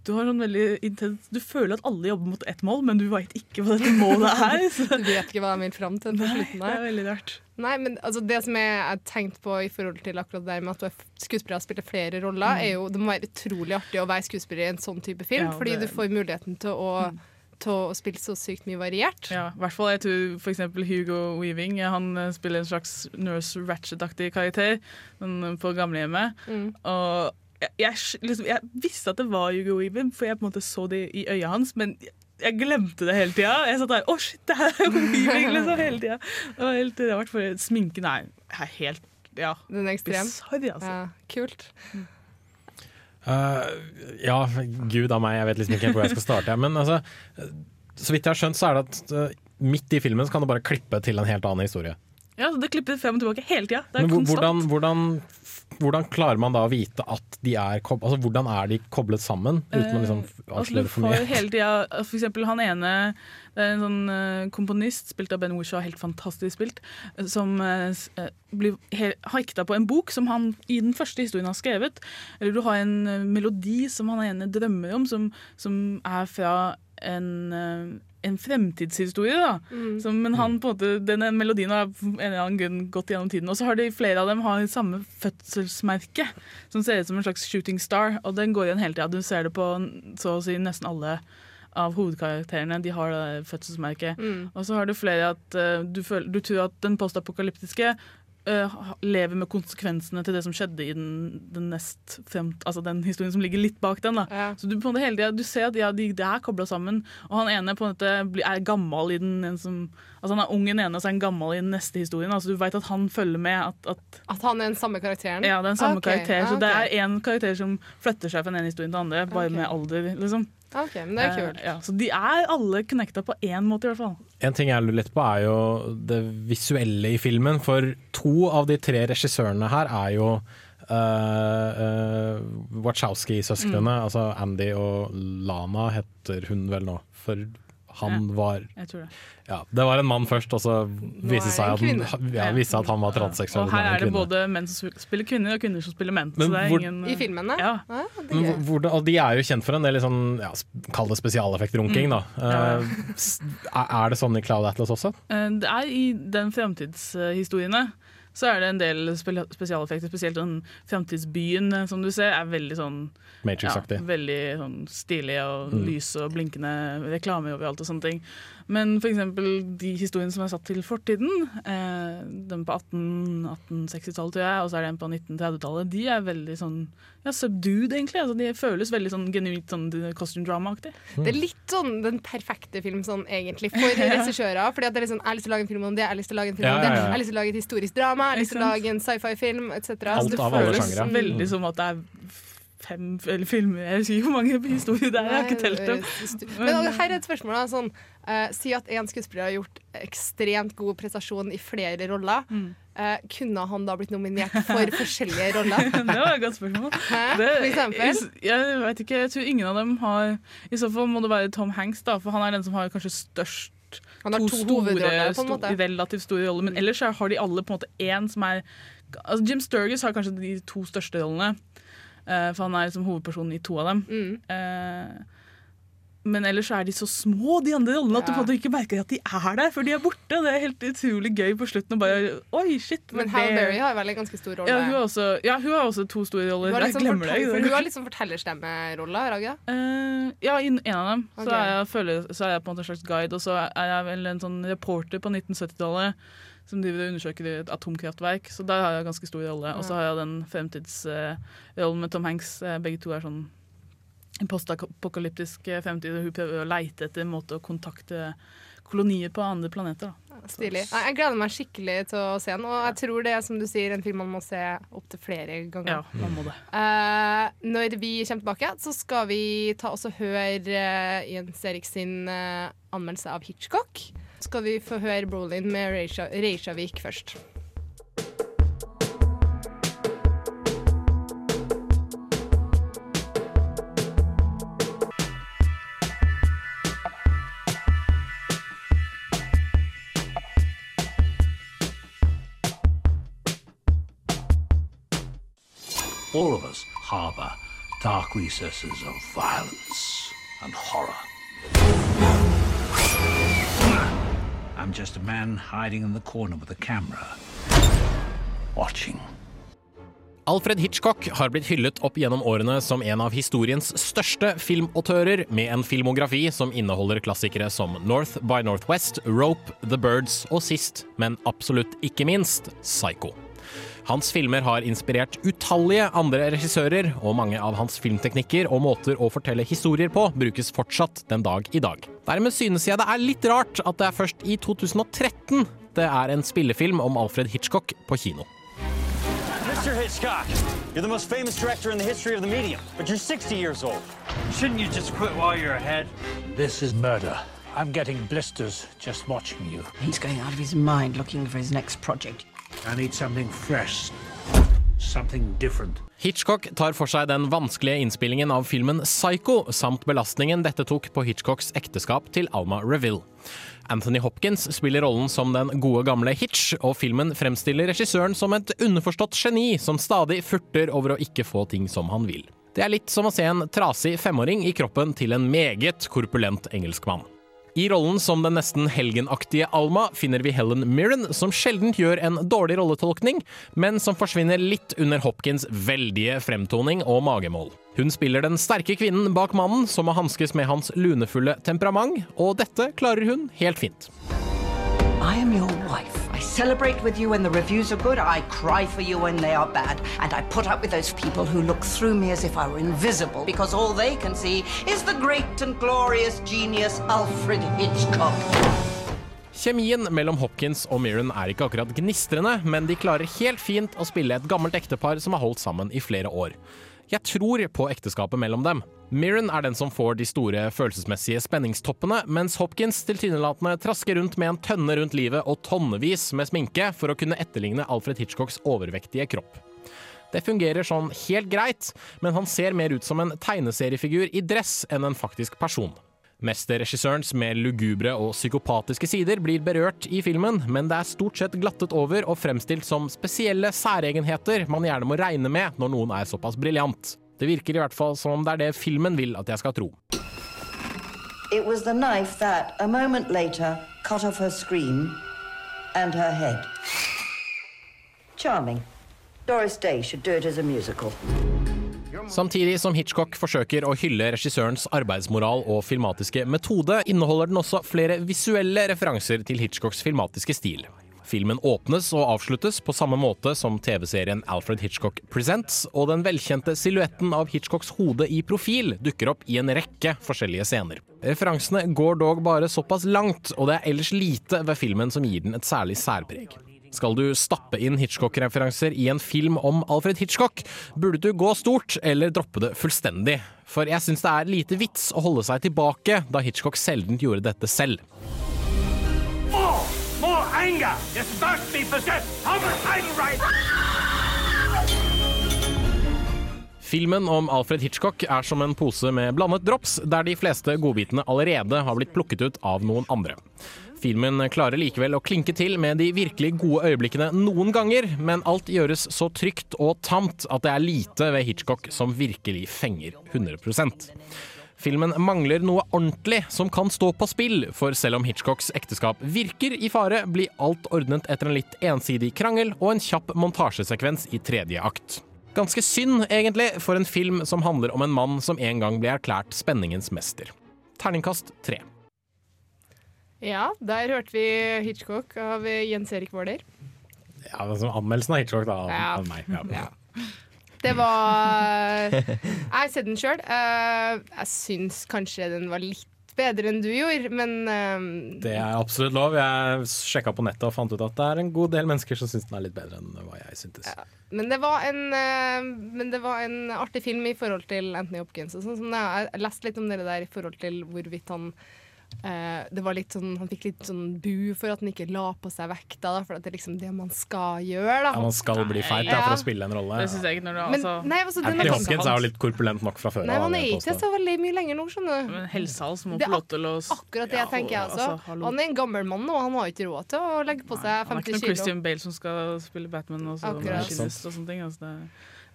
du har sånn veldig intens Du føler at alle jobber mot ett mål, men du veit ikke hva dette målet er. Så. Du vet ikke hva jeg vil fram til på slutten her. det er veldig rart. Nei, men altså, Det som jeg har tenkt på i forhold til akkurat det med at du er skuespiller og spiller flere roller, Mm. er jo det må være utrolig artig å være skuespiller i en sånn type film, Ja, fordi det- du får muligheten til å, til å spille så sykt mye variert. Ja, i hvert fall jeg tror eksempel Hugo Weaving Han eh, spiller en slags Nurse Ratchet-aktig karakter sånn, på gamlehjemmet. Mm. Og jeg, jeg, liksom, jeg visste at det var Hugo Weaving, for jeg på en måte så det i øya hans, men jeg glemte det hele tida. Jeg satt der Å, shit, det her er jo weaving, liksom, hele tida. Det var helt for sminken er, er helt Ja. Den er ekstrem. Bizarre, altså. Ja, kult. Uh, ja, gud av meg, jeg vet liksom ikke hvor jeg skal starte. Men altså, så vidt jeg har skjønt, så er det at uh, midt i filmen så kan du bare klippe til en helt annen historie. Ja, så Det klipper frem og tilbake hele tida. Det er Men konstant. hvordan, hvordan, hvordan klarer man da å vite at de er koblet? altså, Hvordan er de koblet sammen, uten å liksom Eh, altså, avsløre for mye? hele tiden, For eksempel han ene Det er en sånn eh, komponist, spilt av Ben Wishaw, helt fantastisk spilt, eh, som eh, eh, blir hekta på en bok som han i den første historien har skrevet. Eller du har en eh, melodi som han ene drømmer om, som, som er fra en, eh, en fremtidshistorie. da. Mm. Som, men han på en måte, denne melodien har en eller annen grunn gått gjennom tiden. Og så har de flere av dem har samme fødselsmerke, som ser ut som en slags shooting star. Og den går igjen hele tida. Du ser det på så å si nesten alle av hovedkarakterene. De har det fødselsmerket. Mm. Og så har du flere at uh, du, føler, du tror at den postapokalyptiske lever med konsekvensene til det som skjedde i den, den nest altså den historien som ligger litt bak den. da. Så du på en måte hele tiden, du ser at ja, de, det er kobla sammen. Og han ene på en måte er gammel i den en som, altså Han er ung i den ene, og så er han gammel i den neste historien. altså Du vet at han følger med. at, at At han er den samme karakteren? ja, det er den samme okay. karakter. Så okay. det er én karakter som flytter seg fra den ene historien til den andre, bare okay. med alder. liksom. Ok, men det er kult. Eh, ja, så de er alle connecta på én måte, i hvert fall. En ting jeg lurer litt på er jo det visuelle i filmen, for to av de tre regissørene her er jo uh, uh, Wachowski-søsknene, Mm. altså Andy og Lana heter hun vel nå, for han Ja, var jeg tror det. Ja, det var en mann først, og så viste det seg ja, viste at han var transseksuell. Og her er det kvinne. både menn som spiller kvinner, og kvinner som spiller menn. Men så det er hvor- ingen, I filmene? Ja. ja det Men hvor- og de er jo kjent for en del liksom, ja, kall det spesialeffektrunking, Mm. da. Ja. Eh, er det sånn i Cloud Atlas også? Uh, Det er I den fremtidshistoriene så er det en del spesialeffekter. Spesielt den fremtidsbyen eh, som du ser, er veldig sånn Matrix-aktig. Ja, veldig sånn stilig og Mm. lys og blinkende reklame overalt og sånne ting. Men eksempel de historiene som er satt til fortiden, eh, den på 1860-tallet, tror jeg, og så er det en på 1930-tallet, de er veldig sånn ja, subdued, egentlig. Altså, de føles veldig sånn genuint sånn costume drama-aktig. Det er litt sånn den perfekte film sånn egentlig for Ja. regissører. Fordi at det er liksom, Jeg har lyst til å lage en film om det, jeg har lyst til å lage en film Ja, om det, jeg har lyst til å lage et historisk drama, jeg har lyst til å lage en sci-fi-film etc. Alt Så det av alle sjangere. Veldig som at det er fem eller filmer Jeg husker ikke hvor mange historier det er, jeg har ikke telt dem. Men men her er et spørsmål. Da, sånn, uh, si at en skuespiller har gjort ekstremt god prestasjon i flere roller. Mm. Uh, kunne han da blitt nominert for forskjellige roller? det var et godt spørsmål. Hæ? Det, For eksempel? jeg vet ikke, jeg tror ingen av dem har I så fall må det være Tom Hanks, da, for han er den som har kanskje størst Han har to hovedroller, på en måte. relativt store roller. Men ellers har de alle på en måte én som er altså Jim Sturgis har kanskje de to største rollene. Eh, for han er liksom hovedpersonen i to av dem. Mm. Eh, men ellers så er de så små, de andre rollene, at du Ja. måte ikke merker at de er der før de er borte. Det er helt utrolig gøy på slutten Og bare Oi, shit. Men Hal Berry har vel en ganske stor rolle? ja, hun har også, ja, hun har også to store roller. Hun har liksom det. for hun har liksom fortellerstemmerolla, det? Eh, ja, i en av dem. Okay. Så, er jeg, føler, så er jeg på en måte en slags guide, og så er jeg vel en sånn reporter på 1970-tallet som driver og undersøker et atomkraftverk. Så der har jeg ganske stor rolle. Og så har jeg den fremtidsrollen med Tom Hanks. Eh, Begge to er sånn en postapokalyptisk eh, fremtid. og Hun prøver å leite etter en måte å kontakte kolonier på andre planeter. Da. Stilig. Jeg gleder meg skikkelig til å se den, og jeg tror det er som du sier, en film man må se opptil flere ganger. Ja, man må det. Uh, når vi kommer tilbake, så skal vi ta oss og høre Jens Erik sin anmeldelse av Hitchcock. Skal vi få høre Brolin med Reisha- først. All of us harbor dark recesses of violence and horror. I'm just a man hiding in the corner with a camera, watching. Alfred Hitchcock har blitt hyllet opp gjennom årene som en av historiens største filmautører, med en filmografi som inneholder klassikere som North by Northwest, Rope, The Birds og sist, men absolutt ikke minst, Psycho. Hans filmer har inspirert utallige andre regissører, og mange av hans filmteknikker og måter å fortelle historier på brukes fortsatt den dag i dag. Dermed synes jeg det er litt rart at det er først i 2013 det er en spillefilm om Alfred Hitchcock på kino. Mr. Hitchcock, you're the most famous director in the history of the medium, but you're 60 years old. Shouldn't you just quit while you're ahead? This is murder. I'm getting blisters just watching you. He's going out of his mind looking for his next project. I need something fresh. Something different. Hitchcock tar for seg den vanskelige innspillingen av filmen Psycho, samt belastningen dette tok på Hitchcocks ekteskap til Alma Reville. Anthony Hopkins spiller rollen som den gode gamle Hitch, og filmen fremstiller regissøren som et underforstått geni som stadig furter over å ikke få ting som han vil. Det er litt som å se en trasig femåring i kroppen til en meget korpulent engelskmann. I rollen som den nesten helgenaktige Alma finner vi Helen Mirren, som sjelden gjør en dårlig rolletolkning, men som forsvinner litt under Hopkins veldige fremtoning og magemål. Hun spiller den sterke kvinnen bak mannen som må hanskes med hans lunefulle temperament, og dette klarer hun helt fint. I am your wife. I celebrate with you when the reviews are good. I cry for you when they are bad. And I put up with those people who look through me as if I were invisible because all they can see is the great and glorious genius Alfred Hitchcock. Kjemien mellom Hopkins og Mirren er ikke akkurat gnistrende, men de klarer helt fint å spille et gammelt ektepar som har holdt sammen i flere år. Jeg tror på ekteskapet mellom dem. Mirren er den som får de store følelsesmessige spenningstoppene, mens Hopkins tilsynelatende trasker rundt med en tønne rundt livet og tonnevis med sminke for å kunne etterligne Alfred Hitchcocks overvektige kropp. Det fungerer sånn helt greit, men han ser mer ut som en tegneseriefigur i dress enn en faktisk person. Mesterregissørens mer lugubre og psykopatiske sider blir berørt i filmen, men det er stort sett glattet over og fremstilt som spesielle særegenheter man gjerne må regne med når noen er såpass briljant. Det virker i hvert fall som om det er det filmen vil at jeg skal tro. It was the knife that, moment later, cut off her scream and her. Charming. Doris Day should do it as a musical. Samtidig som Hitchcock forsøker å hylle regissørens arbeidsmoral og filmatiske metode, inneholder den også flere visuelle referanser til Hitchcocks filmatiske stil. Filmen åpnes og avsluttes på samme måte som TV-serien Alfred Hitchcock Presents, og den velkjente silhuetten av Hitchcocks hode i profil dukker opp i en rekke forskjellige scener. Referansene går dog bare såpass langt, og det er ellers lite ved filmen som gir den et særlig særpreg. Skal du stappe inn Hitchcock-referanser i en film om Alfred Hitchcock, burde du gå stort eller droppe det fullstendig. For jeg syns det er lite vits å holde seg tilbake, da Hitchcock sjelden gjorde dette selv. More! More anger! You start to be! Homicidal right! Filmen om Alfred Hitchcock er som en pose med blandet drops, der de fleste godbitene allerede har blitt plukket ut av noen andre. Filmen klarer likevel å klinke til med de virkelig gode øyeblikkene noen ganger, men alt gjøres så trygt og tamt at det er lite ved Hitchcock som virkelig fenger 100% Filmen mangler noe ordentlig som kan stå på spill, for selv om Hitchcocks ekteskap virker i fare, blir alt ordnet etter en litt ensidig krangel og en kjapp montasjesekvens i tredje akt. Ganske synd, egentlig, for en film som handler om en mann som en gang ble erklært spenningens mester. Terningkast tre. Ja, der hørte vi Hitchcock av Jens Erik Våler. Ja, det er Anmeldelsen av Hitchcock, da, av, Ja. av meg. Ja. Ja. Det var Jeg har sett den sjøl. Jeg syns kanskje den var litt bedre enn du gjorde, men eh, Det er absolutt lov. Jeg sjekka på nettet og fant ut at det er en god del mennesker som syns den er litt bedre enn hva jeg syntes. Men det, var en, eh, men det var en artig film i forhold til Anthony Hopkins. Og sånn lest det, jeg litt om det der i forhold til hvorvidt han eh, det var litt sånn, Han fikk litt sånn bu for at han ikke la på seg vekta, da, for at det er liksom det man skal gjøre. Da. Ja, Man skal bli feit ja, for å spille en rolle. Det synes jeg ikke når du Men, altså, nei, altså, den Anthony Hopkins er jo litt korpulent nok fra før. Nei, han er ikke så veldig mye lenger nå, skjønner du. Men helsehals må få lov til å Akkurat det jeg tenker jeg også. altså, han er en gammel mann nå, han har ikke råd til å legge på seg Han er ikke noen. Christian Bale som skal spille Batman og så Akkurat. og sånne ting. Altså det,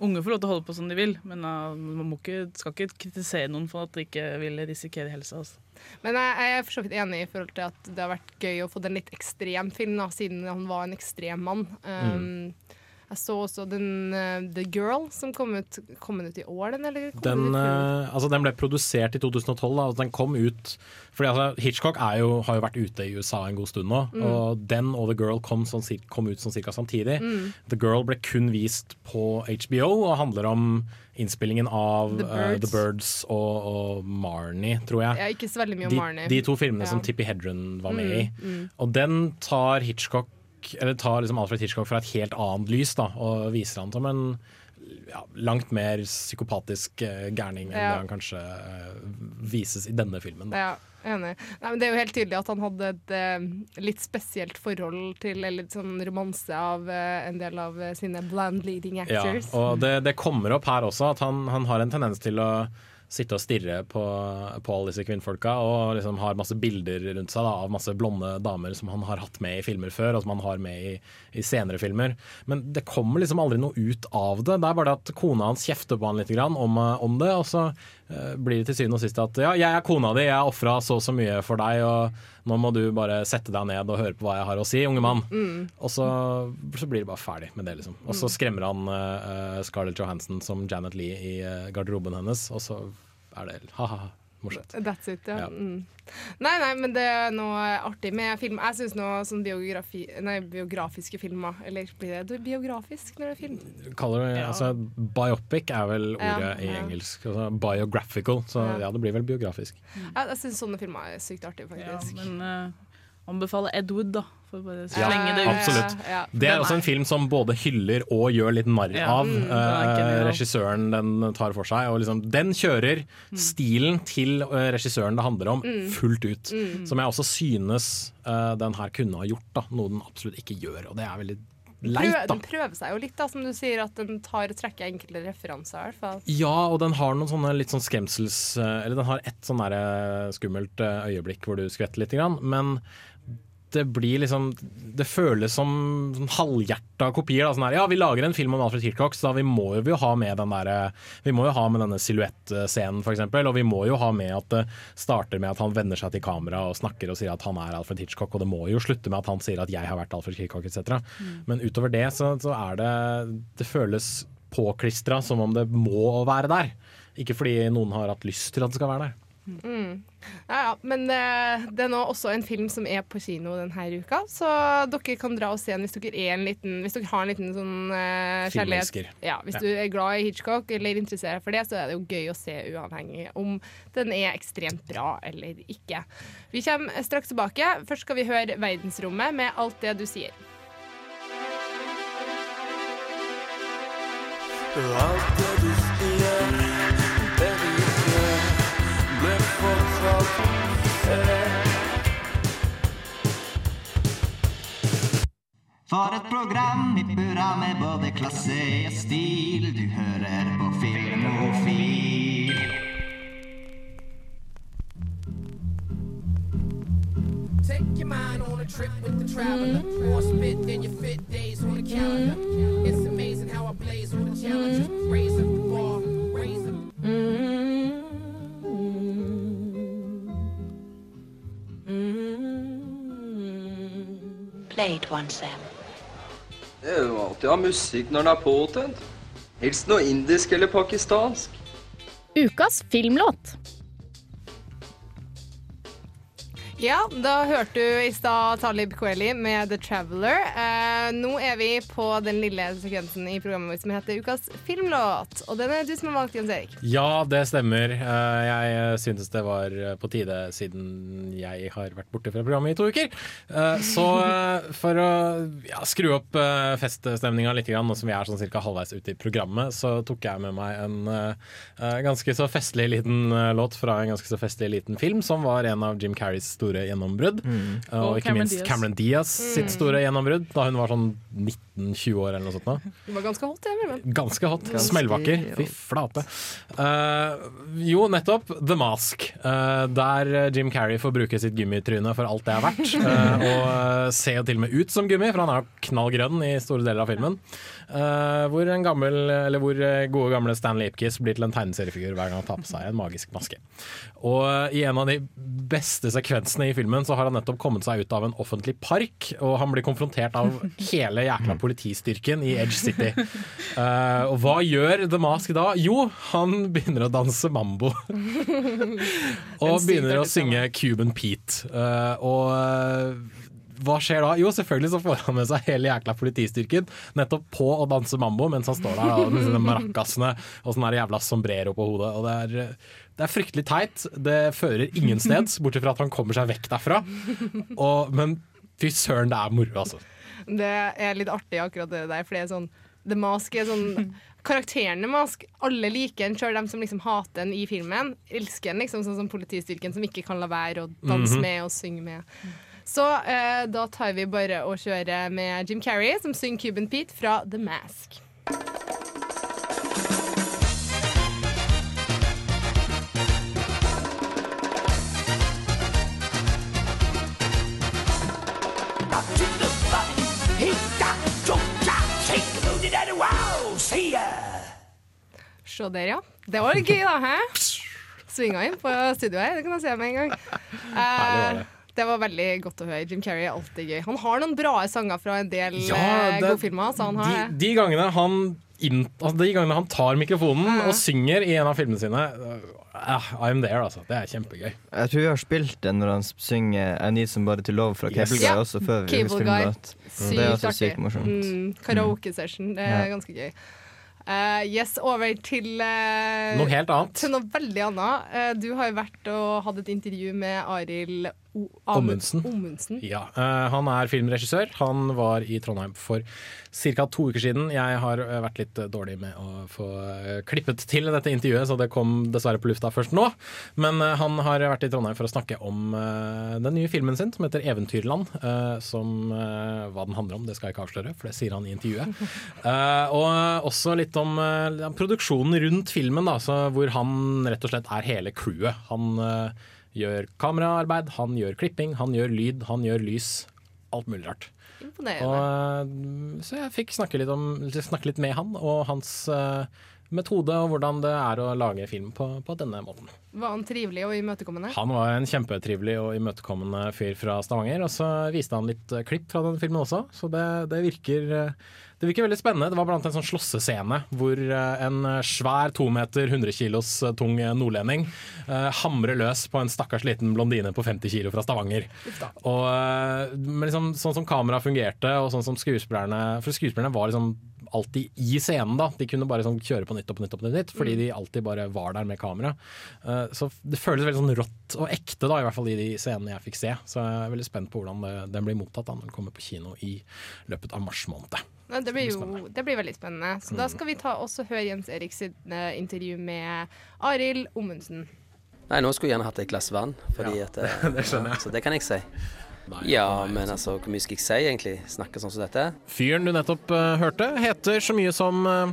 unge får lov til å holde på som de vil, men uh, man må ikke, skal ikke kritisere noen for at de ikke vil risikere helsa. Altså. Men jeg, jeg er for så vidt enig i forhold til at det har vært gøy å få den litt ekstrem film, da, siden han var en ekstrem mann. Um, Mm. Jeg så også den uh, The Girl, som kom ut, kom ut i år, den? Eller Den, eh, altså, den ble produsert i 2012, da, altså, den kom ut Fordi altså, Hitchcock jo, har jo vært ute i USA en god stund nå, Mm. og den og The Girl kom, sånn, kom ut sånn cirka samtidig. Mm. The Girl ble kun vist på HBO og handler om innspillingen av The Birds, Birds. The Birds og, og Marnie, tror jeg. Ja, ikke så veldig mye om de, Marnie. de to filmene Ja. som Tippi Hedren var med Mm, i. mm. Og den tar Hitchcock Eller tar liksom Alfred Hitchcock fra et helt annet lys da, og viser han som en ja, langt mer psykopatisk uh, gærning enn Ja. det han kanskje uh, vises i denne filmen. Da. Ja, enig. Nei, men det er jo helt tydelig at han hadde et uh, litt spesielt forhold til, eller sånn romanse av en del av sine bland leading Ja, actors. og det, det kommer opp her også at han, han har en tendens til å sitte og stirre på, på alle disse kvinnfolka og liksom har masse bilder rundt seg da, av masse blonde damer som han har hatt med i filmer før, og som han har med i, i senere filmer. Men det kommer liksom aldri noe ut av det. Det er bare det at kona hans kjefter på han litt grann om, eh, om det, og så eh, blir det til syvende og sist at ja, jeg er kona di, jeg har ofra så og så mye for deg, og nå må du bare sette deg ned og høre på hva jeg har å si, unge mann. Mm. Og så, så blir det bare ferdig med det, liksom. Og så skremmer han uh, Scarlett Johansson som Janet Lee i eh, garderoben hennes, og så er det ha-ha. Morsomt. That's it, ja. Ja. Mm. Nei, nei, men det er noe artig med film. Jeg syns noe sånn biografi, nei, biografiske filmer Eller blir det biografisk når det er film? Kaller det, Ja. altså, biopic er vel ordet Ja, i ja. engelsk. Altså, biographical. Så Ja. ja, det blir vel biografisk. Jeg, jeg syns sånne filmer er sykt artige, faktisk. Ja, men uh, anbefaler Ed Wood, da. For å bare Ja, det ut. Absolutt. ja. Det er også en film som både hyller og gjør litt narr av. mm, den genial. regissøren den tar for seg. Og liksom, den kjører stilen til eh, regissøren det handler om, Mm. fullt ut. Mm. Som jeg også synes eh, den her kunne ha gjort, da, noe den absolutt ikke gjør. Og det er veldig leit, da. den prøver seg jo litt, da, som du sier, at den tar og trekker enkelte referanser. i hvert fall. Ja, og den har noen sånne litt sånn skremsels... Eller den har ett sånn skummelt øyeblikk hvor du skvetter litt, men det blir liksom Det føles som sånn halvhjerta kopier. Da, sånn her, ja, vi lager en film om Alfred Hitchcock, så da vi må jo ha med den der, Vi må jo ha med denne silhuettscenen, f.eks. Og vi må jo ha med at det starter med at han vender seg til kamera og snakker og sier at han er Alfred Hitchcock, og det må jo slutte med at han sier at 'jeg har vært Alfred Hitchcock', etc. Mm. Men utover det så, så er det Det føles påklistra som om det må være der. Ikke fordi noen har hatt lyst til at det skal være der. Mm. Ja, ja, men eh, det er nå også en film som er på kino denne uka, så dere kan dra og se den hvis dere, er en liten, hvis dere har en liten sånn uh, kjærlighet. Ja, hvis Ja. du er glad i Hitchcock eller interesserer deg for det, så er det jo gøy å se uavhengig om den er ekstremt bra eller ikke. Vi kommer straks tilbake. Først skal vi høre Verdensrommet med alt det du sier. Alt For et program i burra med både klasse og stil. Du hører på Filmofil. Take your mind on a trip with the traveler. More spit than your fit days on the calendar. It's amazing how I blaze with the challenges. Raise up the bar, raise up. Mm. Play one, Sam. Det er jo alltid ha musikk når den er påtent. Helst noe indisk eller pakistansk. Ukas filmlåt. Ja, da hørte du i stad Talib Kweli med The Traveler. Eh, nå er vi på den lille sekvensen i programmet vårt som heter Ukas filmlåt. Og den er du som har valgt, Jens Erik. Ja, det stemmer. Eh, Jeg syntes det var på tide, siden jeg har vært borte fra programmet i to uker. Eh, Så eh, for å ja, skru opp eh, feststemninga litt, nå som vi er sånn ca. halvveis ute i programmet, så tok jeg med meg en eh, ganske så festlig liten eh, låt fra en ganske så festlig liten film, som var en av Jim Carreys store gjennombrudd. Mm. Eh, Og, Og ikke Cameron minst Diaz. Cameron Diaz sitt Mm. store gjennombrudd, da hun var sånn 19-20 år eller noe sånt. nå. Du var ganske hot, jeg, men. Ganske hot. Ganske Smellvakker. Fy flate. Uh, jo, nettopp. The Mask. Uh, der Jim Carrey får bruke sitt gummitryne for alt det er verdt. Uh, og ser jo til og med ut som gummi, for han er jo knall grønn i store deler av filmen. Eh, hvor, en gammel, eller hvor gode gamle Stanley Ipkiss blir til en tegneseriefigur hver gang han tar på seg en magisk maske. Og i en av de beste sekvensene i filmen så har han nettopp kommet seg ut av en offentlig park, og han blir konfrontert av hele jækla politistyrken i Edge City. Uh, og hva gjør The Mask da? Jo, han begynner å danse mambo. og begynner å synge Cuban Pete. Uh, og eh, hva skjer da? Jo, selvfølgelig så får han med seg hele jækla politistyrken nettopp på å danse mambo mens han står der da, med sine maracasene og sånn jævla sombrero på hodet. Og det er, det er fryktelig teit. Det fører ingen steds, bortsett fra at han kommer seg vekk derfra. Og, men fy søren, det er moro, altså. Det er litt artig akkurat det der, for det er sånn The Mask er sånn Karakterene Mask, alle liker en, sjøl de som liksom hater en i filmen. Elsker en, liksom, sånn som politistyrken som ikke kan la være å danse Mhm. med og synge med. Så eh, da tar vi bare og kjører med Jim Carrey, som synger Cuban Pete fra The Mask. Se der, ja. Det var litt gøy, da. Hæ? Svinga inn på studioet her, det kan jeg se med en gang. Herlig var Eh, det. var veldig godt å høre. Jim Carrey er alltid gøy. Han har noen bra sanger fra en del Ja, eh, det-. Så han har De, de, gangene han in, altså de gangene han tar mikrofonen og synger i en av filmene sine, uh, I'm there, altså. Det er kjempegøy. Jeg tror vi har spilt den når han synger I Need Somebody to Love fra Yes. Cable Guy også, før vi Cable Guy. det. Det er også sykt morsomt. Mm, Karaoke-session. Det er Ja. ganske gøy. Uh, yes, over til uh, Noe helt annet. Til noe veldig annet. Uh, du har jo vært og hatt et intervju med Arild Ommundsen. Ommundsen. Ja, eh, Han er filmregissør. Han var i Trondheim for ca. to uker siden. Jeg har eh, vært litt eh, dårlig med å få klippet til dette intervjuet, så det kom dessverre på lufta først nå. Men han har vært i Trondheim for å snakke om den nye filmen sin som heter 'Eventyrland'. som Hva den handler om, det skal jeg ikke avsløre, for det sier han i intervjuet. Eh, og også litt om produksjonen rundt filmen, da, så hvor han rett og slett er hele crewet. Han gjør kameraarbeid, han gjør klipping, han gjør lyd, han gjør lys. Alt mulig rart. Imponerende. Og, eh, så jeg fikk snakke litt, om, snakke litt med han og hans uh, metode og hvordan det er å lage film på, på denne måten. Var han trivelig og imøtekommende? Han var en kjempetrivelig og imøtekommende fyr fra Stavanger. Og så viste han litt eh, klipp fra den filmen også, så det, det virker det virker veldig spennende. Det var blant en sånn slåssescene hvor eh, en svær to meter, 100 kilos eh, tung nordlending eh, hamrer løs på en stakkars liten blondine på 50 kilo fra Stavanger. Og eh, men liksom, Sånn som kameraet fungerte, og sånn som skuespillerne For skuespillerne var liksom alltid i scenen. da De kunne bare sånn kjøre på nytt og på nytt, og på nytt fordi Mm. de alltid bare var der med kamera. Uh, Så det føles veldig sånn rått og ekte, da i hvert fall i de scenene jeg fikk se. Så jeg er veldig spent på hvordan det, den blir mottatt da når den kommer på kino i løpet av mars måned. Nei, Det blir jo det blir veldig spennende. Så Mm. da skal vi ta også høre Jens Erik sitt eh, intervju med Arild Ommundsen. Nei, nå skulle jeg gjerne hatt et glass vann, fordi at det, det skjønner jeg. Så det kan jeg si. Ja, men altså, hvor mye skal jeg si egentlig? Snakke sånn som dette? Fyren du nettopp uh, hørte, heter så mye som uh,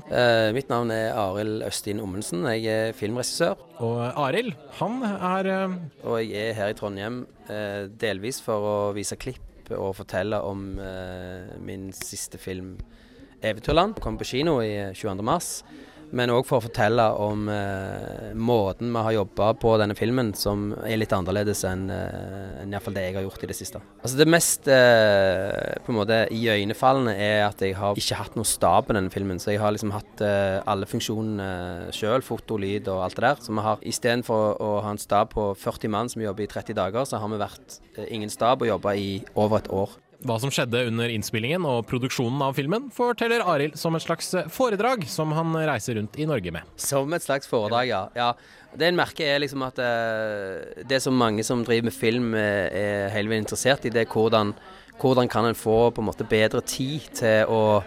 mitt navn er Arild Østin Ommensen. Jeg er filmregissør. Og Arild, han er Og jeg er her i Trondheim delvis for å vise klipp og fortelle om min siste film 'Eventyrland'. Kom på kino i eh, 22. mars. Men òg for å fortelle om eh, måten vi har jobba på denne filmen, som er litt annerledes enn eh, enn i det jeg har gjort i det siste. Altså Det mest eh, på en måte iøynefallende er at jeg har ikke hatt noe stab på denne filmen. Så jeg har liksom hatt eh, alle funksjonene sjøl, foto, lyd og alt det der. Så vi har istedenfor å ha en stab på 40 mann som jobber i 30 dager, så har vi vært eh, ingen stab og jobba i over et år. Hva som skjedde under innspillingen og produksjonen av filmen, forteller Arild som et slags foredrag som han reiser rundt i Norge med. Som et slags foredrag, ja. ja. Det en merker er liksom at uh, det som mange som driver med film eh, er hele veien interessert i, det er hvordan, hvordan kan en få på en måte bedre tid til å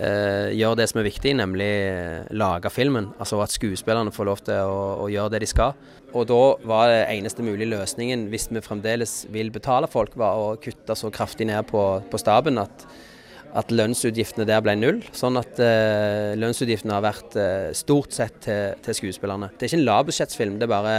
eh, gjør det som er viktig, nemlig eh, lage filmen. Altså at skuespillerne får lov til å, å gjøre det de skal. Og da var det eneste mulige løsningen, hvis vi fremdeles vil betale folk, var å kutte så kraftig ned på, på staben at at lønnsutgiftene der ble null. Sånn at eh, lønnsutgiftene har vært eh, stort sett til, til skuespillerne. Det er ikke en lavbudsjettsfilm, det er bare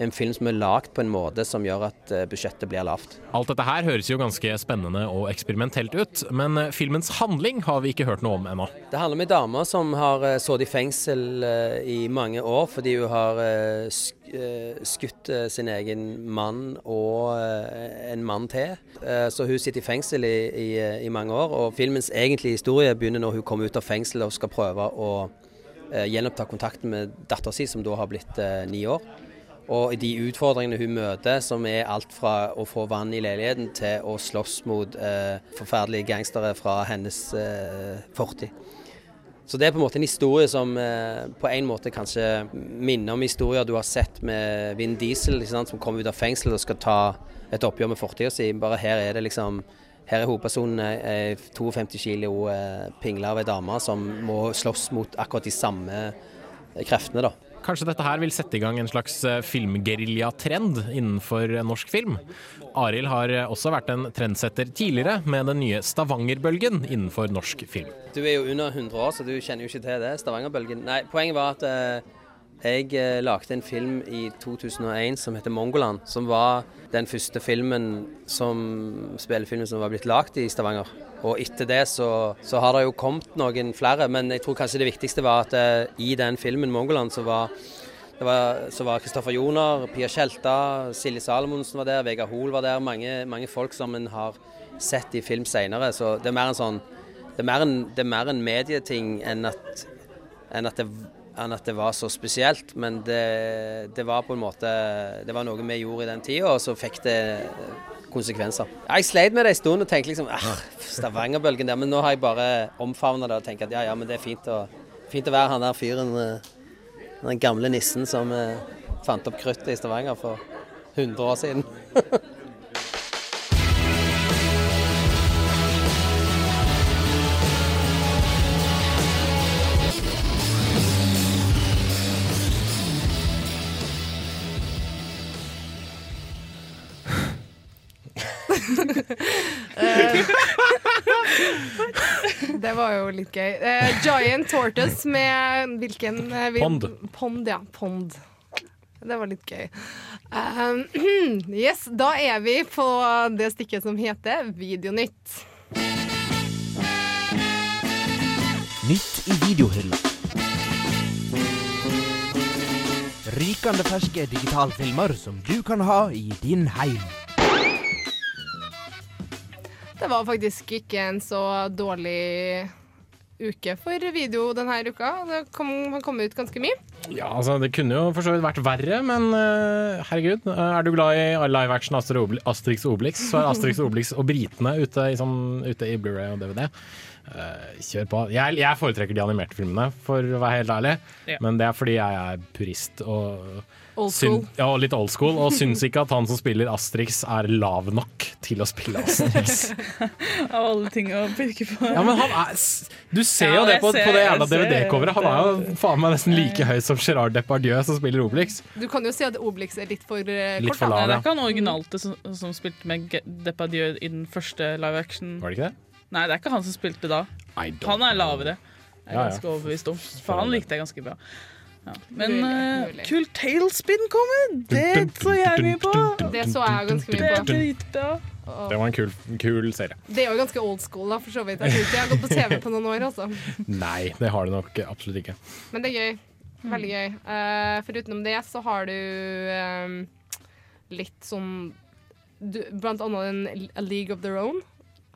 en film som er lagd på en måte som gjør at eh, budsjettet blir lavt. Alt dette her høres jo ganske spennende og eksperimentelt ut, men eh, filmens handling har vi ikke hørt noe om ennå. Det handler om ei dame som har uh, sittet i fengsel eh, i mange år fordi hun har eh, sk eh, skutt eh, sin egen mann og eh, en mann til. Eh, så hun sitter i fengsel i, i, eh, i mange år. Og filmens egentlige historie begynner når hun kommer ut av fengsel og skal prøve å eh, gjenoppta kontakten med dattera si, som da har blitt eh, ni år. Og de utfordringene hun møter, som er alt fra å få vann i leiligheten til å slåss mot eh, forferdelige gangstere fra hennes eh, fortid. Så det er på en måte en historie som eh, på en måte kanskje minner om historier du har sett med Vin Diesel, som kommer ut av fengsel og skal ta et oppgjør med fortida si. Bare her er det liksom her er hovedpersonen ei 52 kilo eh, pingle av ei dame som må slåss mot akkurat de samme eh, kreftene, da. Kanskje dette her vil sette i gang en slags eh, filmgeriljatrend innenfor eh, norsk film. Arild har eh, også vært en trendsetter tidligere med den nye Stavanger-bølgen innenfor norsk film. Du er jo under 100 år, så du kjenner jo ikke til det. Stavanger-bølgen. Nei, poenget var at jeg eh, lagde en film i 2001 som heter Mongoland. Som var den første filmen som spillefilmen som var blitt lagd i Stavanger. Og etter det så, så har det jo kommet noen flere, men jeg tror kanskje det viktigste var at eh, i den filmen Mongoland så var Kristoffer Joner, Pia Tjelta, Silje Salomonsen var der, Vegard Hoel var der. Mange, mange folk som en har sett i film senere. Så det er mer en sånn Det er mer en, det er mer en medieting enn at, enn at det enn at det var så spesielt, men det, det var på en måte Det var noe vi gjorde i den tida, og så fikk det konsekvenser. Jeg sleit med det en stund og tenkte liksom ah, Stavanger-bølgen der, men nå har jeg bare omfavna det og tenker at ja, ja, men det er fint å, fint å være han der fyren, eh, den gamle nissen som eh, fant opp kruttet i Stavanger for 100 år siden. var jo gøy. Eh, Giant Tortoise med hvilken uh, vil- Pond. Pond, ja. Pond. Det var litt gøy. Uh, yes, da er vi på det stikket som heter Videonytt. Nytt i videohylla. Rykende ferske digitalfilmer som du kan ha i din heim. Det var faktisk ikke en så dårlig uke for video denne uka. Det kom, har kommet ut ganske mye. Ja, altså Det kunne jo for så vidt vært verre, men uh, herregud. eh, er du glad i live action Asterix og Obelix, så er Asterix og Obelix og britene ute i, sånn, i Blu-ray og DVD. Uh, kjør på. Jeg, jeg foretrekker de animerte filmene, for å være helt ærlig. Ja. Men det er fordi jeg er purist og syn- school. ja, litt old school. Og syns ikke at han som spiller Asterix er lav nok til å spille Asterix. Av alle ting å pirke på. Ja, men han er Du ser Ja, jo det på, ser- på det jævla DVD-coveret. Han er jo faen meg nesten like høy som Gerard Depardieu som spiller Obelix. Du kan jo si at Obelix er litt for kort. Litt for lav, ja. det er ikke han originalte som, som spilte med Depardieu i den første live action. Var det ikke det? Nei, det er ikke han som spilte da. Han er lavere. Jeg er ganske overbevist om. For han likte jeg ganske bra. Ja. Men uh, kul tailspin kommer! Det så jeg mye på! Det så jeg ganske Det mye er på. dritbra. Det var en kul, kul serie. Det er jo ganske old school, da, for så vidt. Jeg tror ikke jeg har gått på TV på noen år, altså. Nei, det har det nok absolutt ikke. Men det er gøy. Veldig gøy. Uh, for utenom det så har du um, litt sånn du, Blant annet en A League of Their Own.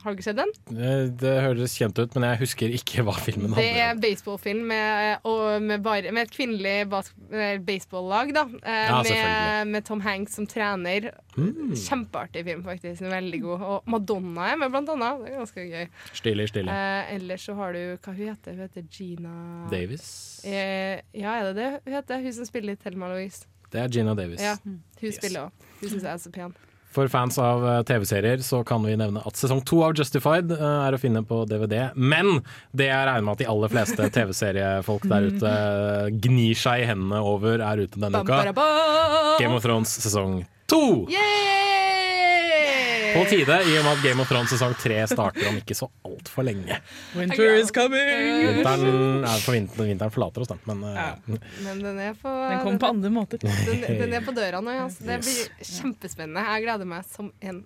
Har du ikke sett den? Det, det høres kjent ut, men jeg husker ikke hva filmen Det handler om. er baseballfilm med, med, bare, med et kvinnelig eh, baseballlag, da. Eh, Ja, med, med Tom Hanks som trener. Mm. Kjempeartig film, faktisk. Veldig god. Og Madonna er med, blant annet. Det er ganske gøy. Stilig, stilig. Eh, ellers så har du Hva hun heter hun? heter Gina Davis. Eh, ja, er det det hun heter? Hun som spiller i Thelma Louise. Det er Gina Davis. Ja, hun spiller òg. Hun syns jeg er så pen. For fans av eh, TV-serier så kan vi nevne at sesong to av Justified eh, er å finne på DVD. Men det jeg regner med at de aller fleste TV-seriefolk der ute eh, gnir seg i hendene over, er ute denne uka. Game of Thrones sesong to! Yay! På tide, i og med at Game of Thrones sesong tre starter om ikke så altfor lenge. Winter is coming! Vinteren, er for vinteren, vinteren forlater oss, den. Men ja. Men den er på Den kommer på andre måter. Den, den er på døra nå, ja. Så det blir kjempespennende. Jeg gleder meg som en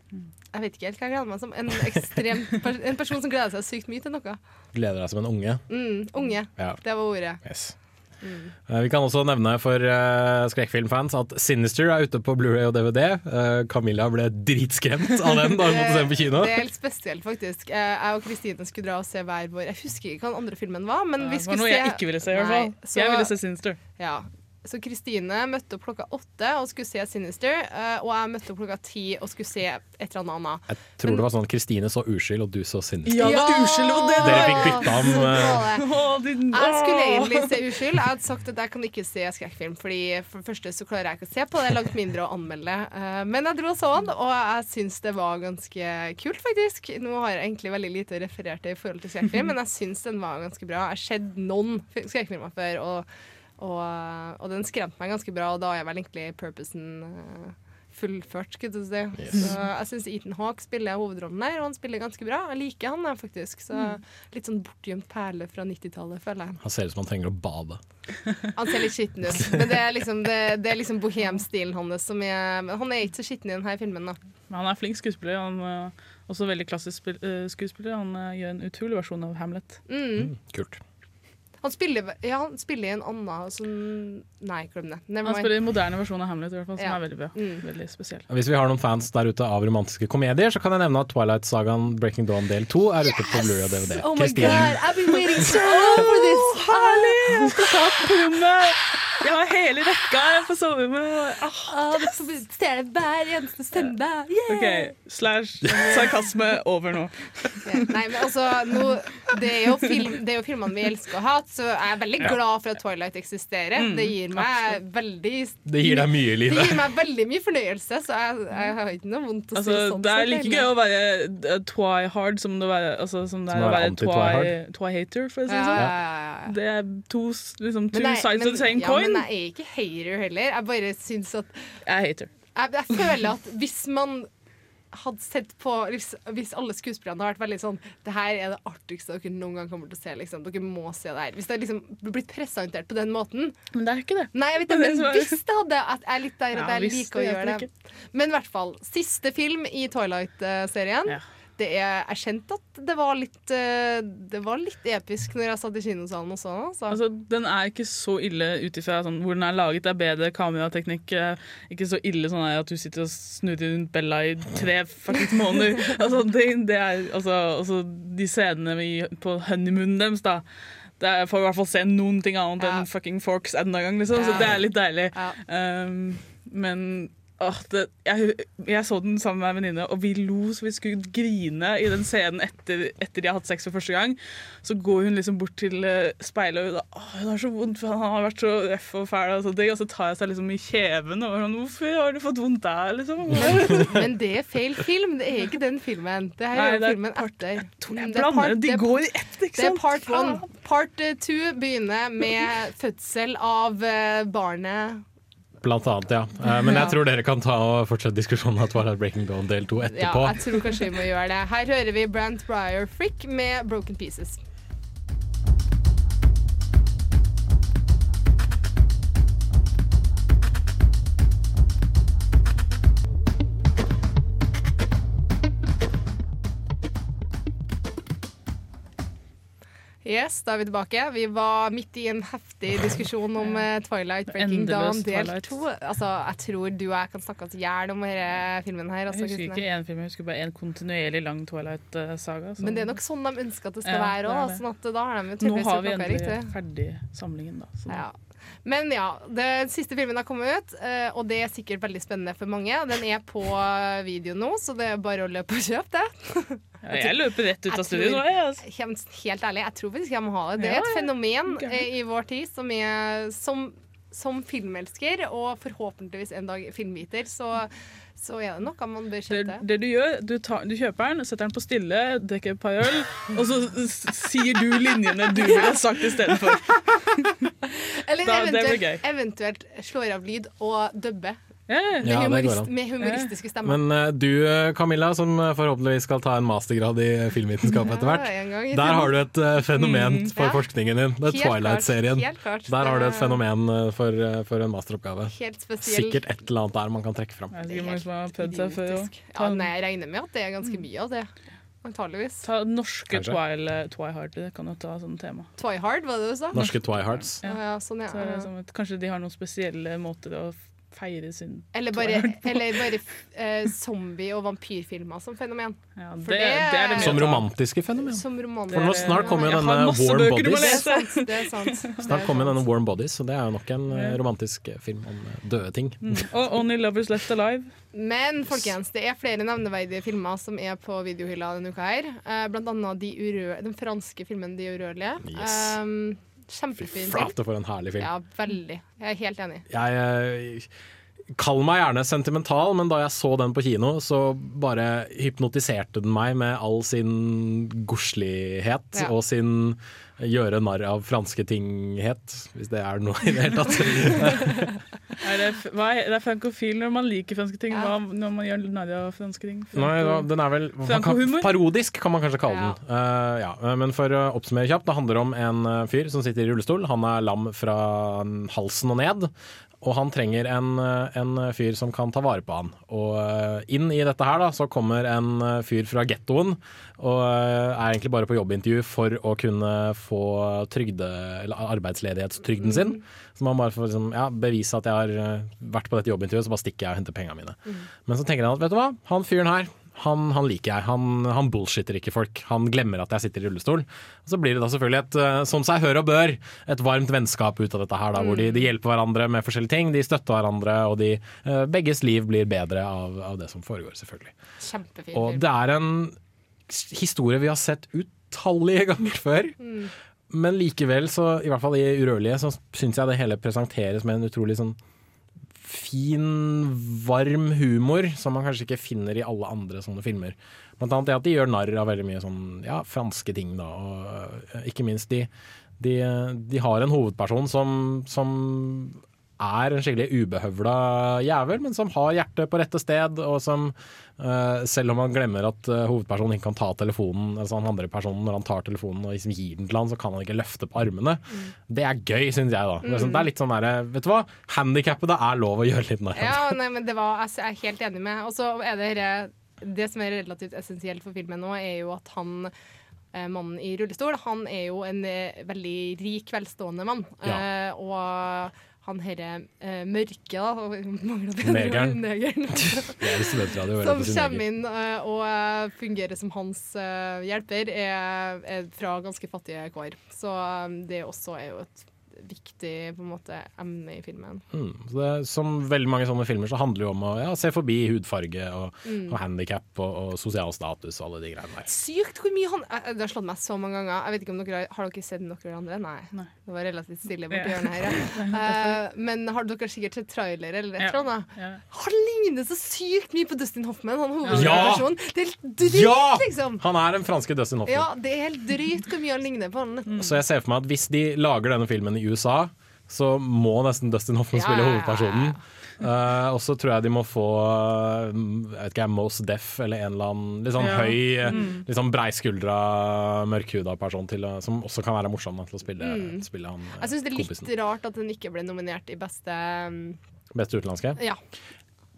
Jeg vet ikke helt hva jeg gleder meg som. En ekstrem En person som gleder seg sykt mye til noe. gleder deg som en unge. Mm, unge. Ja. Det var ordet. Yes. Mm. Vi kan også nevne for eh, skrekkfilmfans at Sinister er ute på Blu-ray og DVD. Eh, Camilla ble dritskremt av den da hun måtte se den på kino. Det er helt spesielt, faktisk. Jeg og Kristine skulle dra og se hver vår Jeg husker ikke hva den andre filmen var, men vi det var noe jeg ikke ville se, i hvert fall. så- Jeg ville se Sinister. Ja. Så Kristine møtte opp klokka åtte og skulle se Sinister, eh, og jeg møtte opp klokka ti og skulle se et eller annet annet. Jeg tror det var sånn at Kristine så uskyld, og du så Sinister. Ja, det var uskyld, og det Dere fikk bytta om uh... Jeg skulle egentlig se Uskyld. Jeg hadde sagt at jeg kan ikke se skrekkfilm, Fordi for det første så klarer jeg ikke å se på det, langt mindre å anmelde. Eh, Men jeg dro og så den, og jeg syns det var ganske kult, faktisk. Nå har jeg egentlig veldig lite å referere til i forhold til skrekkfilm, men jeg syns den var ganske bra. Jeg har sett noen fi- skrekkfilmer før, og, og, og den skremte meg ganske bra, og da er vel egentlig purposen eh, fullført, skulle jeg si. Yes. Så jeg syns Ethan Hawke spiller hovedrollen der, og han spiller ganske bra. Jeg liker han der, faktisk. Så litt sånn bortgjemt perle fra 90-tallet, føler jeg. Han ser ut som han trenger å bade. Han ser litt skitten ut, men det er liksom, det, det er liksom bohemstilen hans som er men Han er ikke så skitten i denne filmen, da. Men han er flink skuespiller. Han er også veldig klassisk eh, skuespiller. Han eh, gjør en utrolig versjon av Hamlet. Mm. Kult. Han spiller, ja, han spiller i en annen sånn Nei, glem det. Han spiller spiller en moderne versjon av Hamlet, i hvert fall, som Ja. er veldig bra. Mm. Veldig spesiell. Hvis vi har noen fans der ute av romantiske komedier, så kan jeg nevne at Twilight-sagaen Breaking Dawn del 2 er ute på Blu-ray og DVD. Oh my Kristine. god, I've been waiting so long for this! Herlig! Jeg skal ta på rommet! Jeg har hele rekka på soverommet. Ah. det ser det hver eneste søndag. Yeah! OK, slash sarkasme over nå. Nei, men altså, nå, det, er jo film, det er jo filmene vi elsker å ha, så jeg er veldig glad for at Twilight eksisterer. Mm, det gir meg veldig Det gir deg mye i livet. Det gir meg veldig mye fornøyelse, så jeg, jeg har ikke noe vondt å Altså, si sånn. det er like gøy å være uh, twi-hard som det, være, altså, som det er å å være twi-hater, for å si det Ja, sånn. ja, ja, ja. Det er to, liksom, two nei, sides men- of the same ja, coin. Men jeg er ikke hater heller. Jeg bare syns at Jeg er hater. jeg, jeg føler at hvis man hadde sett på Hvis, hvis alle skuespillerne hadde vært veldig sånn Det her er det artigste dere noen gang kommer til å se. Liksom. Dere må se det her. Hvis det hadde liksom blitt presentert på den måten Men det er ikke det. Nei, jeg vet det, det men hvis det hadde at Jeg er litt der at Ja, jeg liker å gjøre det. det. Men i hvert fall. Siste film i Twilight-serien. Det er, jeg kjente at det var litt eh, Det var litt episk når jeg satt i kinosalen og så den. Altså. Altså, den er ikke så ille ut ifra sånn, hvor den er laget. Det er bedre kamerateknikk. eh, Ikke så ille sånn at du sitter og snurrer rundt Bella i tre faktisk måneder. altså, det, det er, altså, altså, de scenene vi, på honeymoonen deres, da. Det er, får i hvert fall se noen ting annet enn fucking Forks enda gang, liksom. Så det er litt deilig. Um, men åh, det, jeg, jeg så den sammen med en venninne, og vi lo så vi skulle grine i den scenen etter, etter de har hatt sex for første gang. Så går hun liksom bort til uh, speilet, og hun, da, åh, hun har så vondt, for han har vært så røff og fæl. Og, så det, og så tar jeg seg liksom i kjeven og sånn Hvorfor har du fått vondt der, liksom? Men det er feil film. Det er ikke den filmen. Det her Nei, er det er filmen etter. Jeg, det er blander det. De går part- i ett, ikke Det er part one. Part eh, two begynner med fødsel av eh, barnet Blant annet, ja. Eh, Men jeg tror dere kan ta og fortsette diskusjonen av Twilight Breaking Dawn del 2 Ja, jeg tror kanskje vi må gjøre det. Her hører vi Brant Bryer Frick med 'Broken Pieces'. Yes, da er vi tilbake. Vi var midt i en heftig diskusjon om eh, Twilight Breaking Dawn del to. Altså, jeg tror du og jeg kan snakke oss i hjel om denne filmen her. Altså, Jeg husker Kristine. ikke én film, jeg husker bare en kontinuerlig lang Twilight-saga. Men det er nok sånn de ønsker at det skal Ja, være òg. Sånn at da har de jo Nå har vi endelig ferdig samlingen, da. Så Ja. Men ja, den siste filmen har kommet ut, eh, og det er sikkert veldig spennende for mange. Den er på video nå, så det er bare å løpe og kjøpe det. Ja, jeg løper rett ut av studio nå, altså. Helt, ærlig, jeg tror faktisk jeg må ha det. Det er et fenomen eh, i vår tid som er som, som filmelsker, og forhåpentligvis en dag filmviter, så, så er det noe man bør kjøpe. det du gjør, du, tar, du kjøper den, setter den på stille, drikker et par øl, og så sier du linjene du ville sagt istedenfor. Eller Da- det eventuelt, eventuelt slår av lyd og dubber. Med, humorist, med humoristiske stemmer. Men eh, du eh, Camilla, som eh, forhåpentligvis skal ta en mastergrad i filmvitenskap etter hvert. Der har du et fenomen Mm. for Ja. forskningen din. Det er Twilight-serien. Der har du et fenomen for, for en masteroppgave. Helt. Sikkert et eller annet der man kan trekke fram. Ja, nei, jeg regner med at det er ganske mye av det. Antageligvis. Ta norske Twihard, det kan jo ta som tema. Twihard, var det du sa? Norske Twihards. Ja, ja, sånn, ja. Så kanskje de har noen spesielle måter å feire sin Eller bare, eller bare uh, zombie- og vampyrfilmer som fenomen. Ja, For det- det er det Som romantiske fenomen. Som romantiske For nå snart kommer jo denne Warm Bodies. Det er sant. Det er sant. Snart kommer denne Warm Bodies, og det er jo nok en eh, romantisk film om eh, døde ting. Mm. Og Only Lovers Left Alive. Men folkens, det er flere nevneverdige filmer som er på videohylla denne uka her. Uh, blant annet de urø den franske filmen 'De urørlige'. Yes. Um, Kjempefin Flate for en herlig film. Ja, veldig. Jeg er helt enig. Jeg eh, Kall meg gjerne sentimental, men da jeg så den på kino, så bare hypnotiserte den meg med all sin godslighet Ja. og sin gjøre narr av franske ting-het, hvis det er noe i det hele tatt. Er det, hva er, det er frankofil når man liker franske ting. Hva når man gjør narr av franske ting? Nei, da, den er vel kan, Parodisk, kan man kanskje kalle den. Uh, ja. Men for å oppsummere kjapt, det handler om en eh, fyr som sitter i rullestol. Han er lam fra halsen og ned. Og han trenger en, en fyr som kan ta vare på han. Og eh, inn i dette her da, så kommer en eh, fyr fra gettoen og eh, er egentlig bare på jobbintervju for å kunne få trygde, eller arbeidsledighetstrygden sin. Så man bare får liksom, ja, bevise at jeg har vært på dette jobbintervjuet, så bare stikker jeg og henter pengene mine. Men så tenker han at vet du hva, han fyren her, han, han liker jeg. Han, han bullshitter ikke folk. Han glemmer at jeg sitter i rullestol. Og så blir det da selvfølgelig et, eh, som seg hør og bør, et varmt vennskap ut av dette her, da, hvor de, de hjelper hverandre med forskjellige ting. De støtter hverandre, og de, eh, begges liv blir bedre av, av det som foregår, selvfølgelig. Kjempefin Og det er en historie vi har sett utallige ganger før. Mm. Men likevel, så, i hvert fall i Urørlige, så syns jeg det hele presenteres med en utrolig sånn fin, varm humor som man kanskje ikke finner i alle andre sånne filmer. Blant annet det at de gjør narr av veldig mye sånn, ja, franske ting, da. Og eh, ikke minst de, de, de har en hovedperson som, som er en skikkelig ubehøvla jævel, men som har hjertet på rette sted, og som eh, selv om han glemmer at eh, hovedpersonen ikke kan ta telefonen, altså han andre personen når han tar telefonen og liksom gir den til han, så kan han ikke løfte på armene. Det er gøy, syns jeg, da. Det er, sånn, det er litt sånn derre, vet du hva, handikappede er lov å gjøre litt narr av. Ja, nei, men det var, jeg er helt enig med. Og så er det Det som er relativt essensielt for filmen nå, er jo at han eh, Mannen i rullestol Han er jo en eh, veldig rik, velstående mann. Ja. Eh, og han herre eh, mørke, da Negeren. Negeren. Er Som kommer inn eh, og eh, fungerer som hans eh, hjelper, er, er fra ganske fattige kår. Så eh, det også er jo et viktig på en måte, emne i filmen. Mm. Så det, som veldig mange sånne filmer så handler det jo om å ja, se forbi hudfarge og, Mm. og handikap og, og sosial status og alle de greiene der. Sykt hvor mye han Det har slått meg så mange ganger. Jeg vet ikke om dere Har dere sett noen andre? Nei. Nei. Det var relativt stille borti hjørnet her. Ja. Uh, men har dere sikkert sett trailer eller et eller annet? Ja. Han ligner så sykt mye på Dustin Hoffman, han Ja! Det er helt drygt, Ja! liksom. Han er den franske Dustin Hoffman. Ja, det er helt drygt hvor mye han ligner på han. Så jeg ser for meg at hvis de lager denne filmen i USA, så må nesten Dustin Hoffman spille ja, hovedpersonen. Eh, og så tror jeg de må få uh, jeg vet ikke, Mos Def eller en eller annen litt sånn Ja. høy, eh, Mm. litt sånn breiskuldra, mørkhuda person til, som også kan være morsom da, til å spille, Mm. spille han kompisen. Jeg syns det er litt kompisen. rart at den ikke ble nominert i beste um, Beste utenlandske? Ja.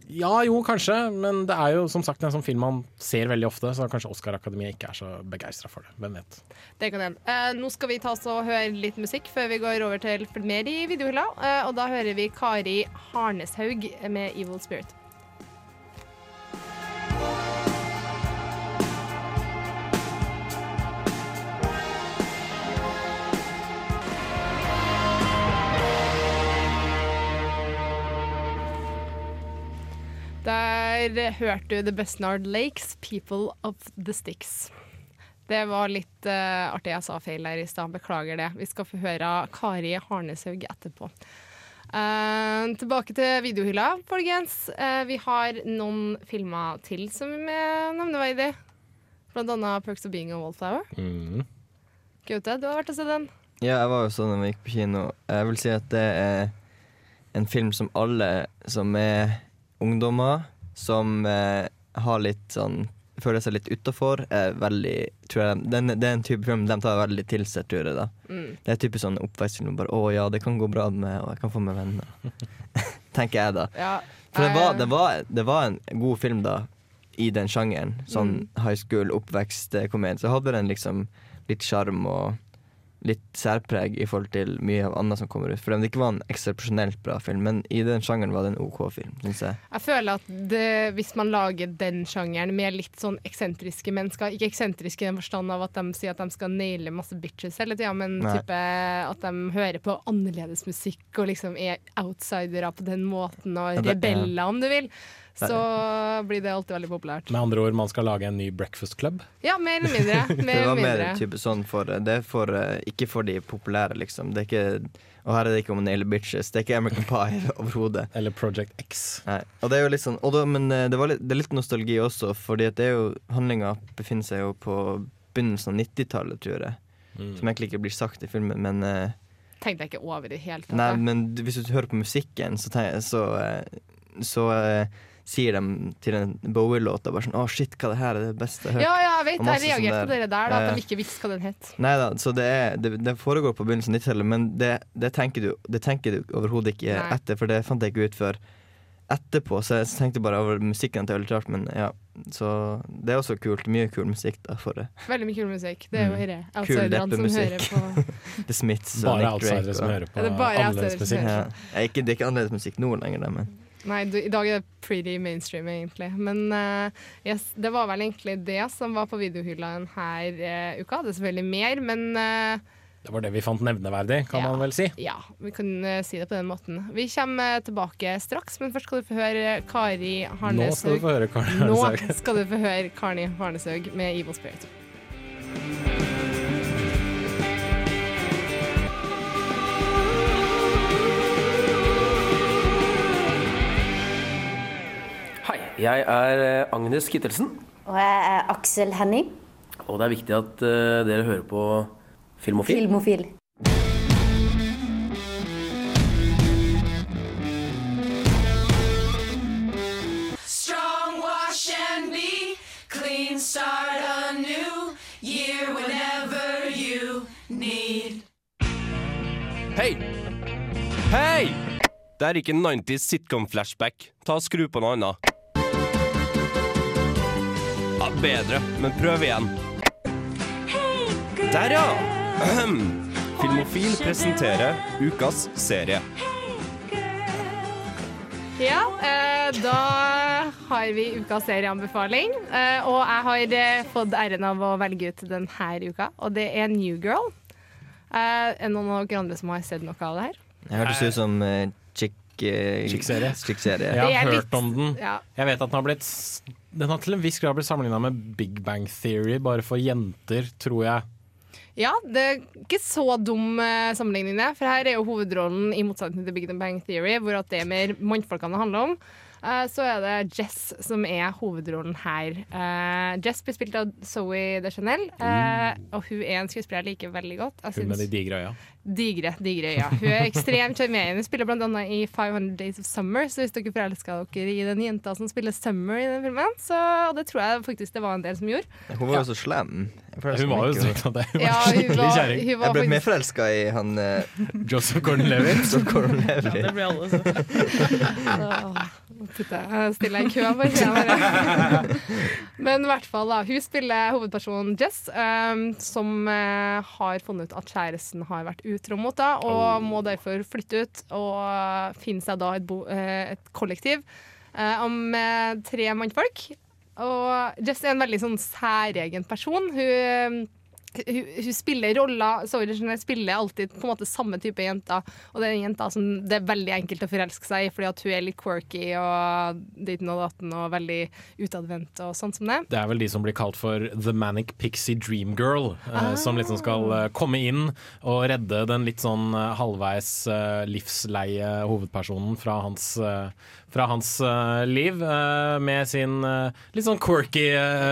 Ja, jo, kanskje, men det er jo som sagt en sånn film man ser veldig ofte, så kanskje Oscar-akademiet ikke er så begeistra for det. Hvem vet. Det kan hende. Eh, nå skal vi ta oss og høre litt musikk før vi går over til mer i videohylla. Eh, og da hører vi Kari Harneshaug med 'Evil Spirit'. Der hørte du The Besnard Lakes, 'People of the Sticks'. Det var litt uh, artig jeg sa feil der i stad, beklager det. Vi skal få høre Kari Harneshaug etterpå. Uh, tilbake til videohylla, folkens. Uh, vi har noen filmer til som er nevneverdige. Blant annet 'Perks of Being a Wallflower'. Mm. Gaute, du har vært og sett den? Ja, jeg var jo sånn da vi gikk på kino. Jeg vil si at det er en film som alle som er ungdommer som eh, har litt sånn Føler seg litt utafor. Veldig tror jeg, den, Det er en type film de tar veldig til seg, tror jeg. da Mm. Det er typisk sånn oppvekstfilm. Bare 'Å ja, det kan gå bra med, og jeg kan få med venner'. Tenker jeg, da. Ja, For det var, eh, det, var, det var en god film, da, i den sjangeren. Sånn high school, oppvekstkomedie. Så hadde den liksom litt sjarm og litt særpreg i forhold til mye av annet som kommer ut. For det ikke var en eksepsjonelt bra film, men i den sjangeren var det en OK film, syns jeg. Jeg føler at det, hvis man lager den sjangeren med litt sånn eksentriske mennesker Ikke eksentriske i den forstand av at de sier at de skal naile masse bitches hele tida, men Nei. type at de hører på annerledes musikk og liksom er outsidere på den måten, og rebeller, om du vil, så blir det alltid veldig populært. Med andre ord, man skal lage en ny Breakfast Club. Ja, mer eller mindre. det var mer type sånn for Det er for, eh, ikke for de populære, liksom. Det er ikke Og her er det ikke om nail bitches. Det er ikke American Pie overhodet. Eller Project X. Nei. Og det er jo litt sånn og da, Men eh, det, var litt, det er litt nostalgi også, fordi at det er jo handlinga befinner seg jo på begynnelsen av 90-tallet, tror jeg. Mm. Som egentlig ikke blir sagt i filmen, men eh, Tenkte jeg ikke over i det hele tatt. Nei, men hvis du hører på musikken, så, tenk, så, eh, så eh, sier de til en Bowie-låt bare sånn 'Å, shit, hva det her er det beste jeg har hørt'. Ja, ja, jeg vet. Jeg sånn reagerte på det der, da, at de ikke visste hva den het. Nei da, så det, er, det, det foregår på begynnelsen av 90-tallet, men det, det tenker du, det tenker du overhodet ikke Nei. etter, for det fant jeg ikke ut før etterpå. Så jeg tenkte bare over musikken til det var litt rart, men ja. Så det er også kult. Mye kul musikk da for det. Veldig mye kul musikk. Det er jo Mm. Kul outsiderne som hører på The Smiths Bare og Nick outsidere Drake. som hører på Ja, det er bare annerledes musikk. Ja. Ikke, det er ikke annerledes musikk nå lenger, da, men Nei, du, i dag er det pretty mainstream, egentlig. Men uh, yes, det var vel egentlig det som var på videohylla denne uka. Det er selvfølgelig mer, men uh, Det var det vi fant nevneverdig, kan Ja. man vel si. ja, vi kan si det på den måten. Vi kommer tilbake straks, men først skal du få høre Kari Harneshaug. Nå skal du få høre Kari Nå skal du få høre Kari Harneshaug med Evil Spirit. jeg er eh, Agnes Kittelsen, Og jeg er Aksel Henning, og det er viktig at uh, dere hører på Filmofil. filmofil. Strong wash and be clean, start anew. Year whenever you need. Hei! Hei! Det er ikke 90s sitcom-flashback. Ta og Skru på noe annet. Ja, bedre, men prøv igjen. Der, ja! Ahem. Filmofil presenterer ukas serie. Ja, eh, da har vi ukas serieanbefaling. Eh, og jeg har eh, fått æren av å velge ut denne uka, og det er New Girl. Eh, er det noen av dere andre som har sett noe av det her? Det hørtes ut som uh, chick... Chick-serie. Chick-serie. Jeg Det har litt- hørt om den. ja. Jeg vet at den har blitt Den har til en viss grad blitt sammenligna med Big Bang Theory, bare for jenter, tror jeg. Ja, det er ikke så dum eh, sammenligning, det. For her er jo hovedrollen, i motsetning til Big Bang Theory, hvor at det er mer mannfolkene det handler om. Eh, så er det Jess som er hovedrollen her. Eh, Jess blir spilt av Zoe Deschanel, uh, og hun er en skuespiller jeg liker veldig godt. Jeg Hun med de digre øya. Digre, digre øyne. Hun er ekstremt sjarmerende. Spiller annet i 500 Days of Summer, så hvis dere forelsker dere i den jenta som spiller Summer i den filmen, så og det tror jeg faktisk det var en del som gjorde. Hun var jo så slem. Hun var jo strengt tatt det. Hun Ja, var hun skikkelig kjerring. Jeg ble faktisk- mer forelska i han uh, Joseph Gordon-Levitt. Gordon-Levitt. Ja, det ble alle så. Putte, stille i kø, bare. jeg. Men i hvert fall, da. Hun spiller hovedpersonen Jess, um, som uh, har funnet ut at kjæresten har vært utro mot henne, og må derfor flytte ut og finne seg da et, bo, uh, et kollektiv om med tre mannfolk. Og Jess er en veldig sånn særegen person. Hun hun, hun spiller roller Zoe spiller alltid på en måte samme type jenter. Og det er en jente som det er veldig enkelt å forelske seg i, fordi at hun er litt quirky og ditten og datten og veldig utadvendt og sånn som det. Det er vel de som blir kalt for The Manic Pixie Dream Girl. eh, Som liksom skal eh, komme inn og redde den litt sånn eh, halvveis eh, livsleie hovedpersonen fra hans, eh, fra hans eh, liv. Med sin litt sånn quirky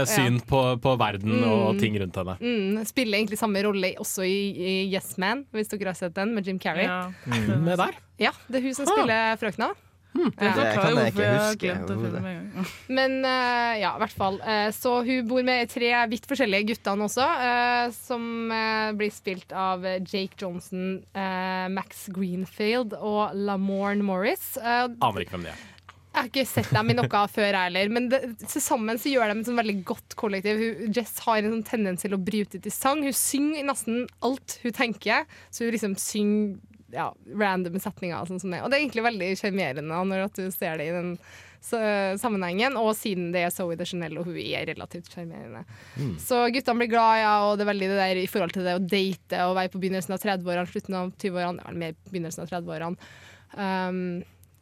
syn på, på verden og Mm. ting rundt henne. Mm, spiller egentlig samme rolle også i, i Yes Man, hvis dere har sett den, med Jim Carrey. Ja. Mm. Med der? Ja, det er hun som spiller frøkna. Det Det kan jeg ikke huske gang. Men uh, ja, i hvert fall. Uh, så hun bor med tre vidt forskjellige guttene også, uh, som blir spilt av Jake Johnson, eh, Max Greenfield og Lamorne Morris. Aner ikke hvem de er. Jeg har ikke sett dem i noe før, jeg heller. Men det, til sammen så gjør de et sånn veldig godt kollektiv. Hun, Jess har en sånn tendens til å bryte ut i sang. Hun synger nesten alt hun tenker. Så hun liksom synger ja, random setninger. Sånn som det. og det er egentlig veldig sjarmerende når du ser det i den sammenhengen. Og siden det er Zoe de Chanel, og hun er relativt sjarmerende. Mm. Så guttene blir glad, ja, og det er veldig det der i forhold til det å date og være på begynnelsen av 30-årene, slutten av 20-årene, det er vel mer begynnelsen av 30-årene. Um,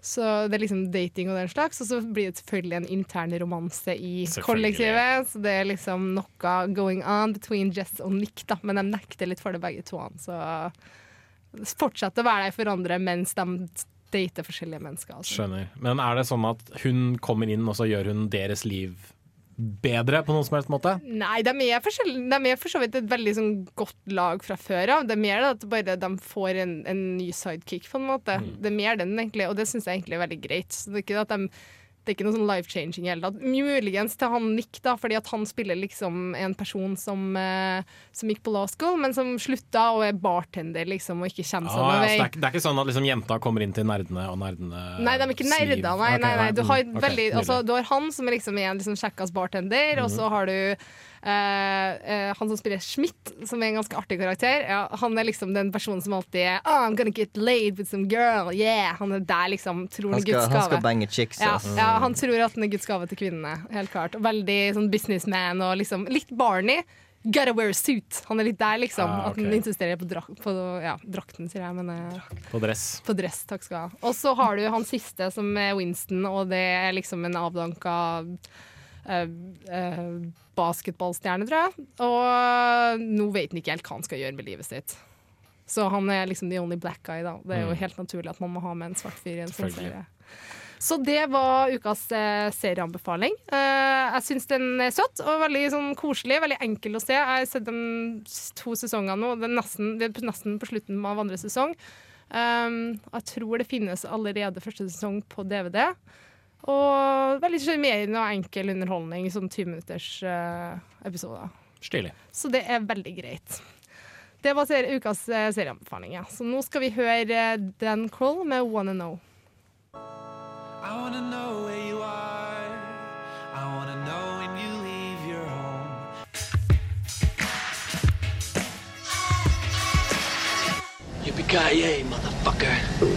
så det er liksom dating og den slags, og så blir det selvfølgelig en intern romanse i kollektivet. Så det er liksom noe going on between Jess og Nick, da, men de nekter litt for det begge to. Så fortsetter å være der for hverandre mens de dater forskjellige mennesker. Altså. Skjønner. Men er det sånn at hun kommer inn, og så gjør hun deres liv bedre på noen som helst måte? Nei, de er, de er for så vidt et veldig sånn, godt lag fra før av. Det er mer at bare de får en, en ny sidekick, på en måte. Det er mer den, egentlig, og det syns jeg egentlig er veldig greit. Så det er ikke at de det er ikke noe sånn life-changing i hele tatt. Muligens til han Nick, da, fordi at han spiller liksom en person som, eh, som gikk på law school, men som slutta og er bartender, liksom, og ikke kommer seg Ah, noen vei. det, er, det er ikke sånn at liksom, jenta kommer inn til nerdene, og nerdene Nei, de er ikke nerder. Nei, nei, nei. Du har, mm, veldig, nydelig. altså, du har han som er liksom en liksom kjekkas bartender, og Mhm. så har du eh, eh, han som spiller Schmidt, som er en ganske artig karakter. Ja, han er liksom den personen som alltid er oh, I'm gonna get laid with some girl. Yeah! Han er der, liksom. Tror han Han er Guds skal, han skal bange chicks. Ja, mm. ja, han tror at han er Guds gave til kvinnene. Helt klart. Og Veldig sånn businessman og liksom litt Barney. Gotta wear a suit. Han er litt der, liksom. Ah, At han insisterer på, drak på ja, drakten, sier jeg. Men eh, På dress. på dress, takk skal du ha. Og så har du han siste, som er Winston, og det er liksom en avdanka basketballstjerne, tror jeg. Og nå vet han ikke helt hva han skal gjøre med livet sitt. Så han er liksom the only black guy, da. Det er jo Mm. helt naturlig at man må ha med en svart fyr i en sånn serie. Så det var ukas eh, serieanbefaling. Eh, jeg syns den er søt og veldig sånn koselig. Veldig enkel å se. Jeg har sett den to sesonger nå. Det er nesten, det er nesten på slutten av andre sesong. Um, jeg tror det finnes allerede første sesong på DVD. Og veldig sjarmerende og enkel underholdning. Sånn 20 minutters uh, episoder. Stilig. Så det er veldig greit. Det var ser ukas uh, serieanbefaling. Ja. Så nå skal vi høre eh, Dan Kroll med 'Wanna Know'. I wanna know where you are. I wanna know when you leave your home. Yippee-ki-yay, motherfucker.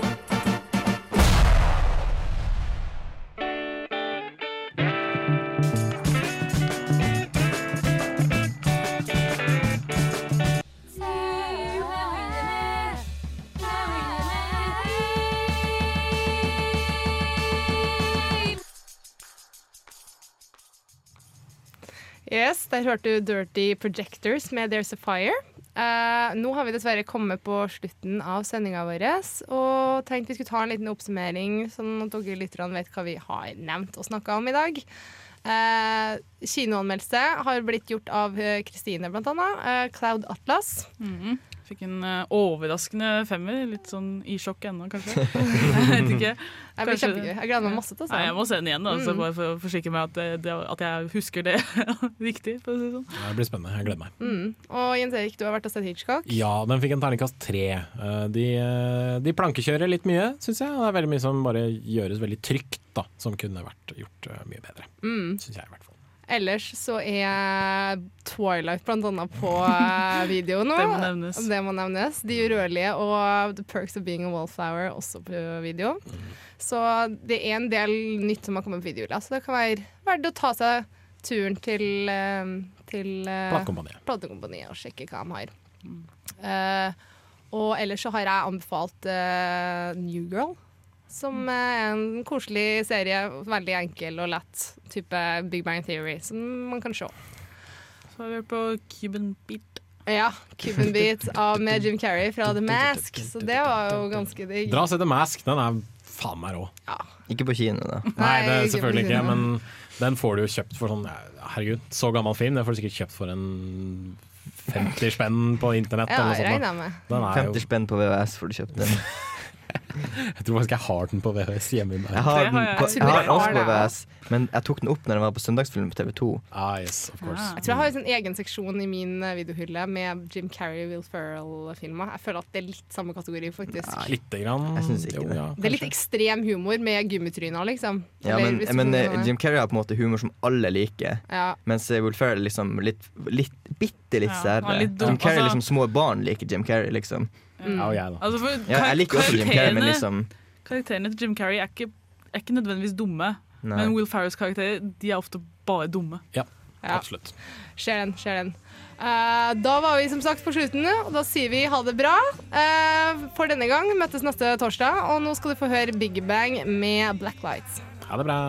Der hørte du Dirty Projectors med There's a Fire. Uh, nå har vi dessverre kommet på slutten av sendinga vår og tenkte vi skulle ta en liten oppsummering, sånn at dere lytterne vet hva vi har nevnt og snakka om i dag. Uh, kinoanmeldelse har blitt gjort av eh, Kristine, blant annet. Uh, Cloud Atlas. Mhm. Fikk en eh, overraskende femmer. Litt sånn i sjokk ennå, kanskje. jeg vet ikke. Det blir kjempegøy. Jeg gleder meg masse til å se den. Jeg må se den igjen, da, så Mm. bare for å forsikre meg at, det, at jeg husker det riktig. For å si det sånn. Det blir spennende. Jeg gleder meg. Mm. Og Jens Erik, du har vært og sett Hitchcock. Ja, den fikk en terningkast tre. Eh, De, eh, de plankekjører litt mye, syns jeg. Og det er veldig mye som bare gjøres veldig trygt, da. Som kunne vært gjort mye bedre. Mm. Syns jeg, i hvert fall. Ellers så er Twilight blant annet på eh, video nå. Det må nevnes. Det må nevnes. De urørlige og The Perks of Being a Wallflower også på video. Så det er en del nytt som har kommet på video. Så det kan være verdt å ta seg turen til, eh, til eh, Platekompaniet. platekompaniet og sjekke hva de har. Uh, og ellers så har jeg anbefalt uh, New Girl. Som er en koselig serie. Veldig enkel og lett. Type Big Bang Theory, som man kan se. Så har vi hørt på Cuban Beat. Ja, Cuban Beat av med Jim Carrey fra The Mask. Så det var jo ganske digg. Dra og se The Mask. Den er faen meg rå. Ikke på kino, da. Nei, det er selvfølgelig ikke, men den får du jo kjøpt for sånn Herregud, så gammel film. Den får du sikkert kjøpt for en 50 spenn på internett. Ja, eller noe sånt. Den er jo, 50 spenn på VHS får du kjøpt den. jeg tror faktisk jeg har den på VHS hjemme. Jeg har, den på, Jeg har den også på. VHS, men jeg tok den opp når den var på søndagsfilm på TV2. Ah, yes, of course. Jeg tror jeg har en sånn egen seksjon i min eh, videohylle med Jim Carrey Will Ferrell-filmer. Jeg føler at det er litt samme kategori, faktisk. Lite grann. Jeg syns ikke Jo, det. ja, Det er litt ekstrem humor med gummitryner, liksom. Ja, men, men eh, Jim Carrey har på en måte humor som alle liker. Ja. Mens eh, Will Ferrell liksom litt, litt bitte litt Ja, særere. er litt. Jim Carrey er liksom Små barn liker Jim Carrey, liksom. Mm. Ja, og jeg, da. Altså, for Ja, jeg liker også Jim Carrey, men liksom Karakterene til Jim Carrey er ikke, er ikke nødvendigvis dumme. Nei. Men Will Ferrells karakterer de er ofte bare dumme. Ja, Ja. absolutt. Ser den, ser den. Uh, da var vi som sagt på slutten, og da sier vi ha det bra uh, for denne gang. Møtes neste torsdag, og nå skal du få høre Big Bang med Black Lights. Ha det bra.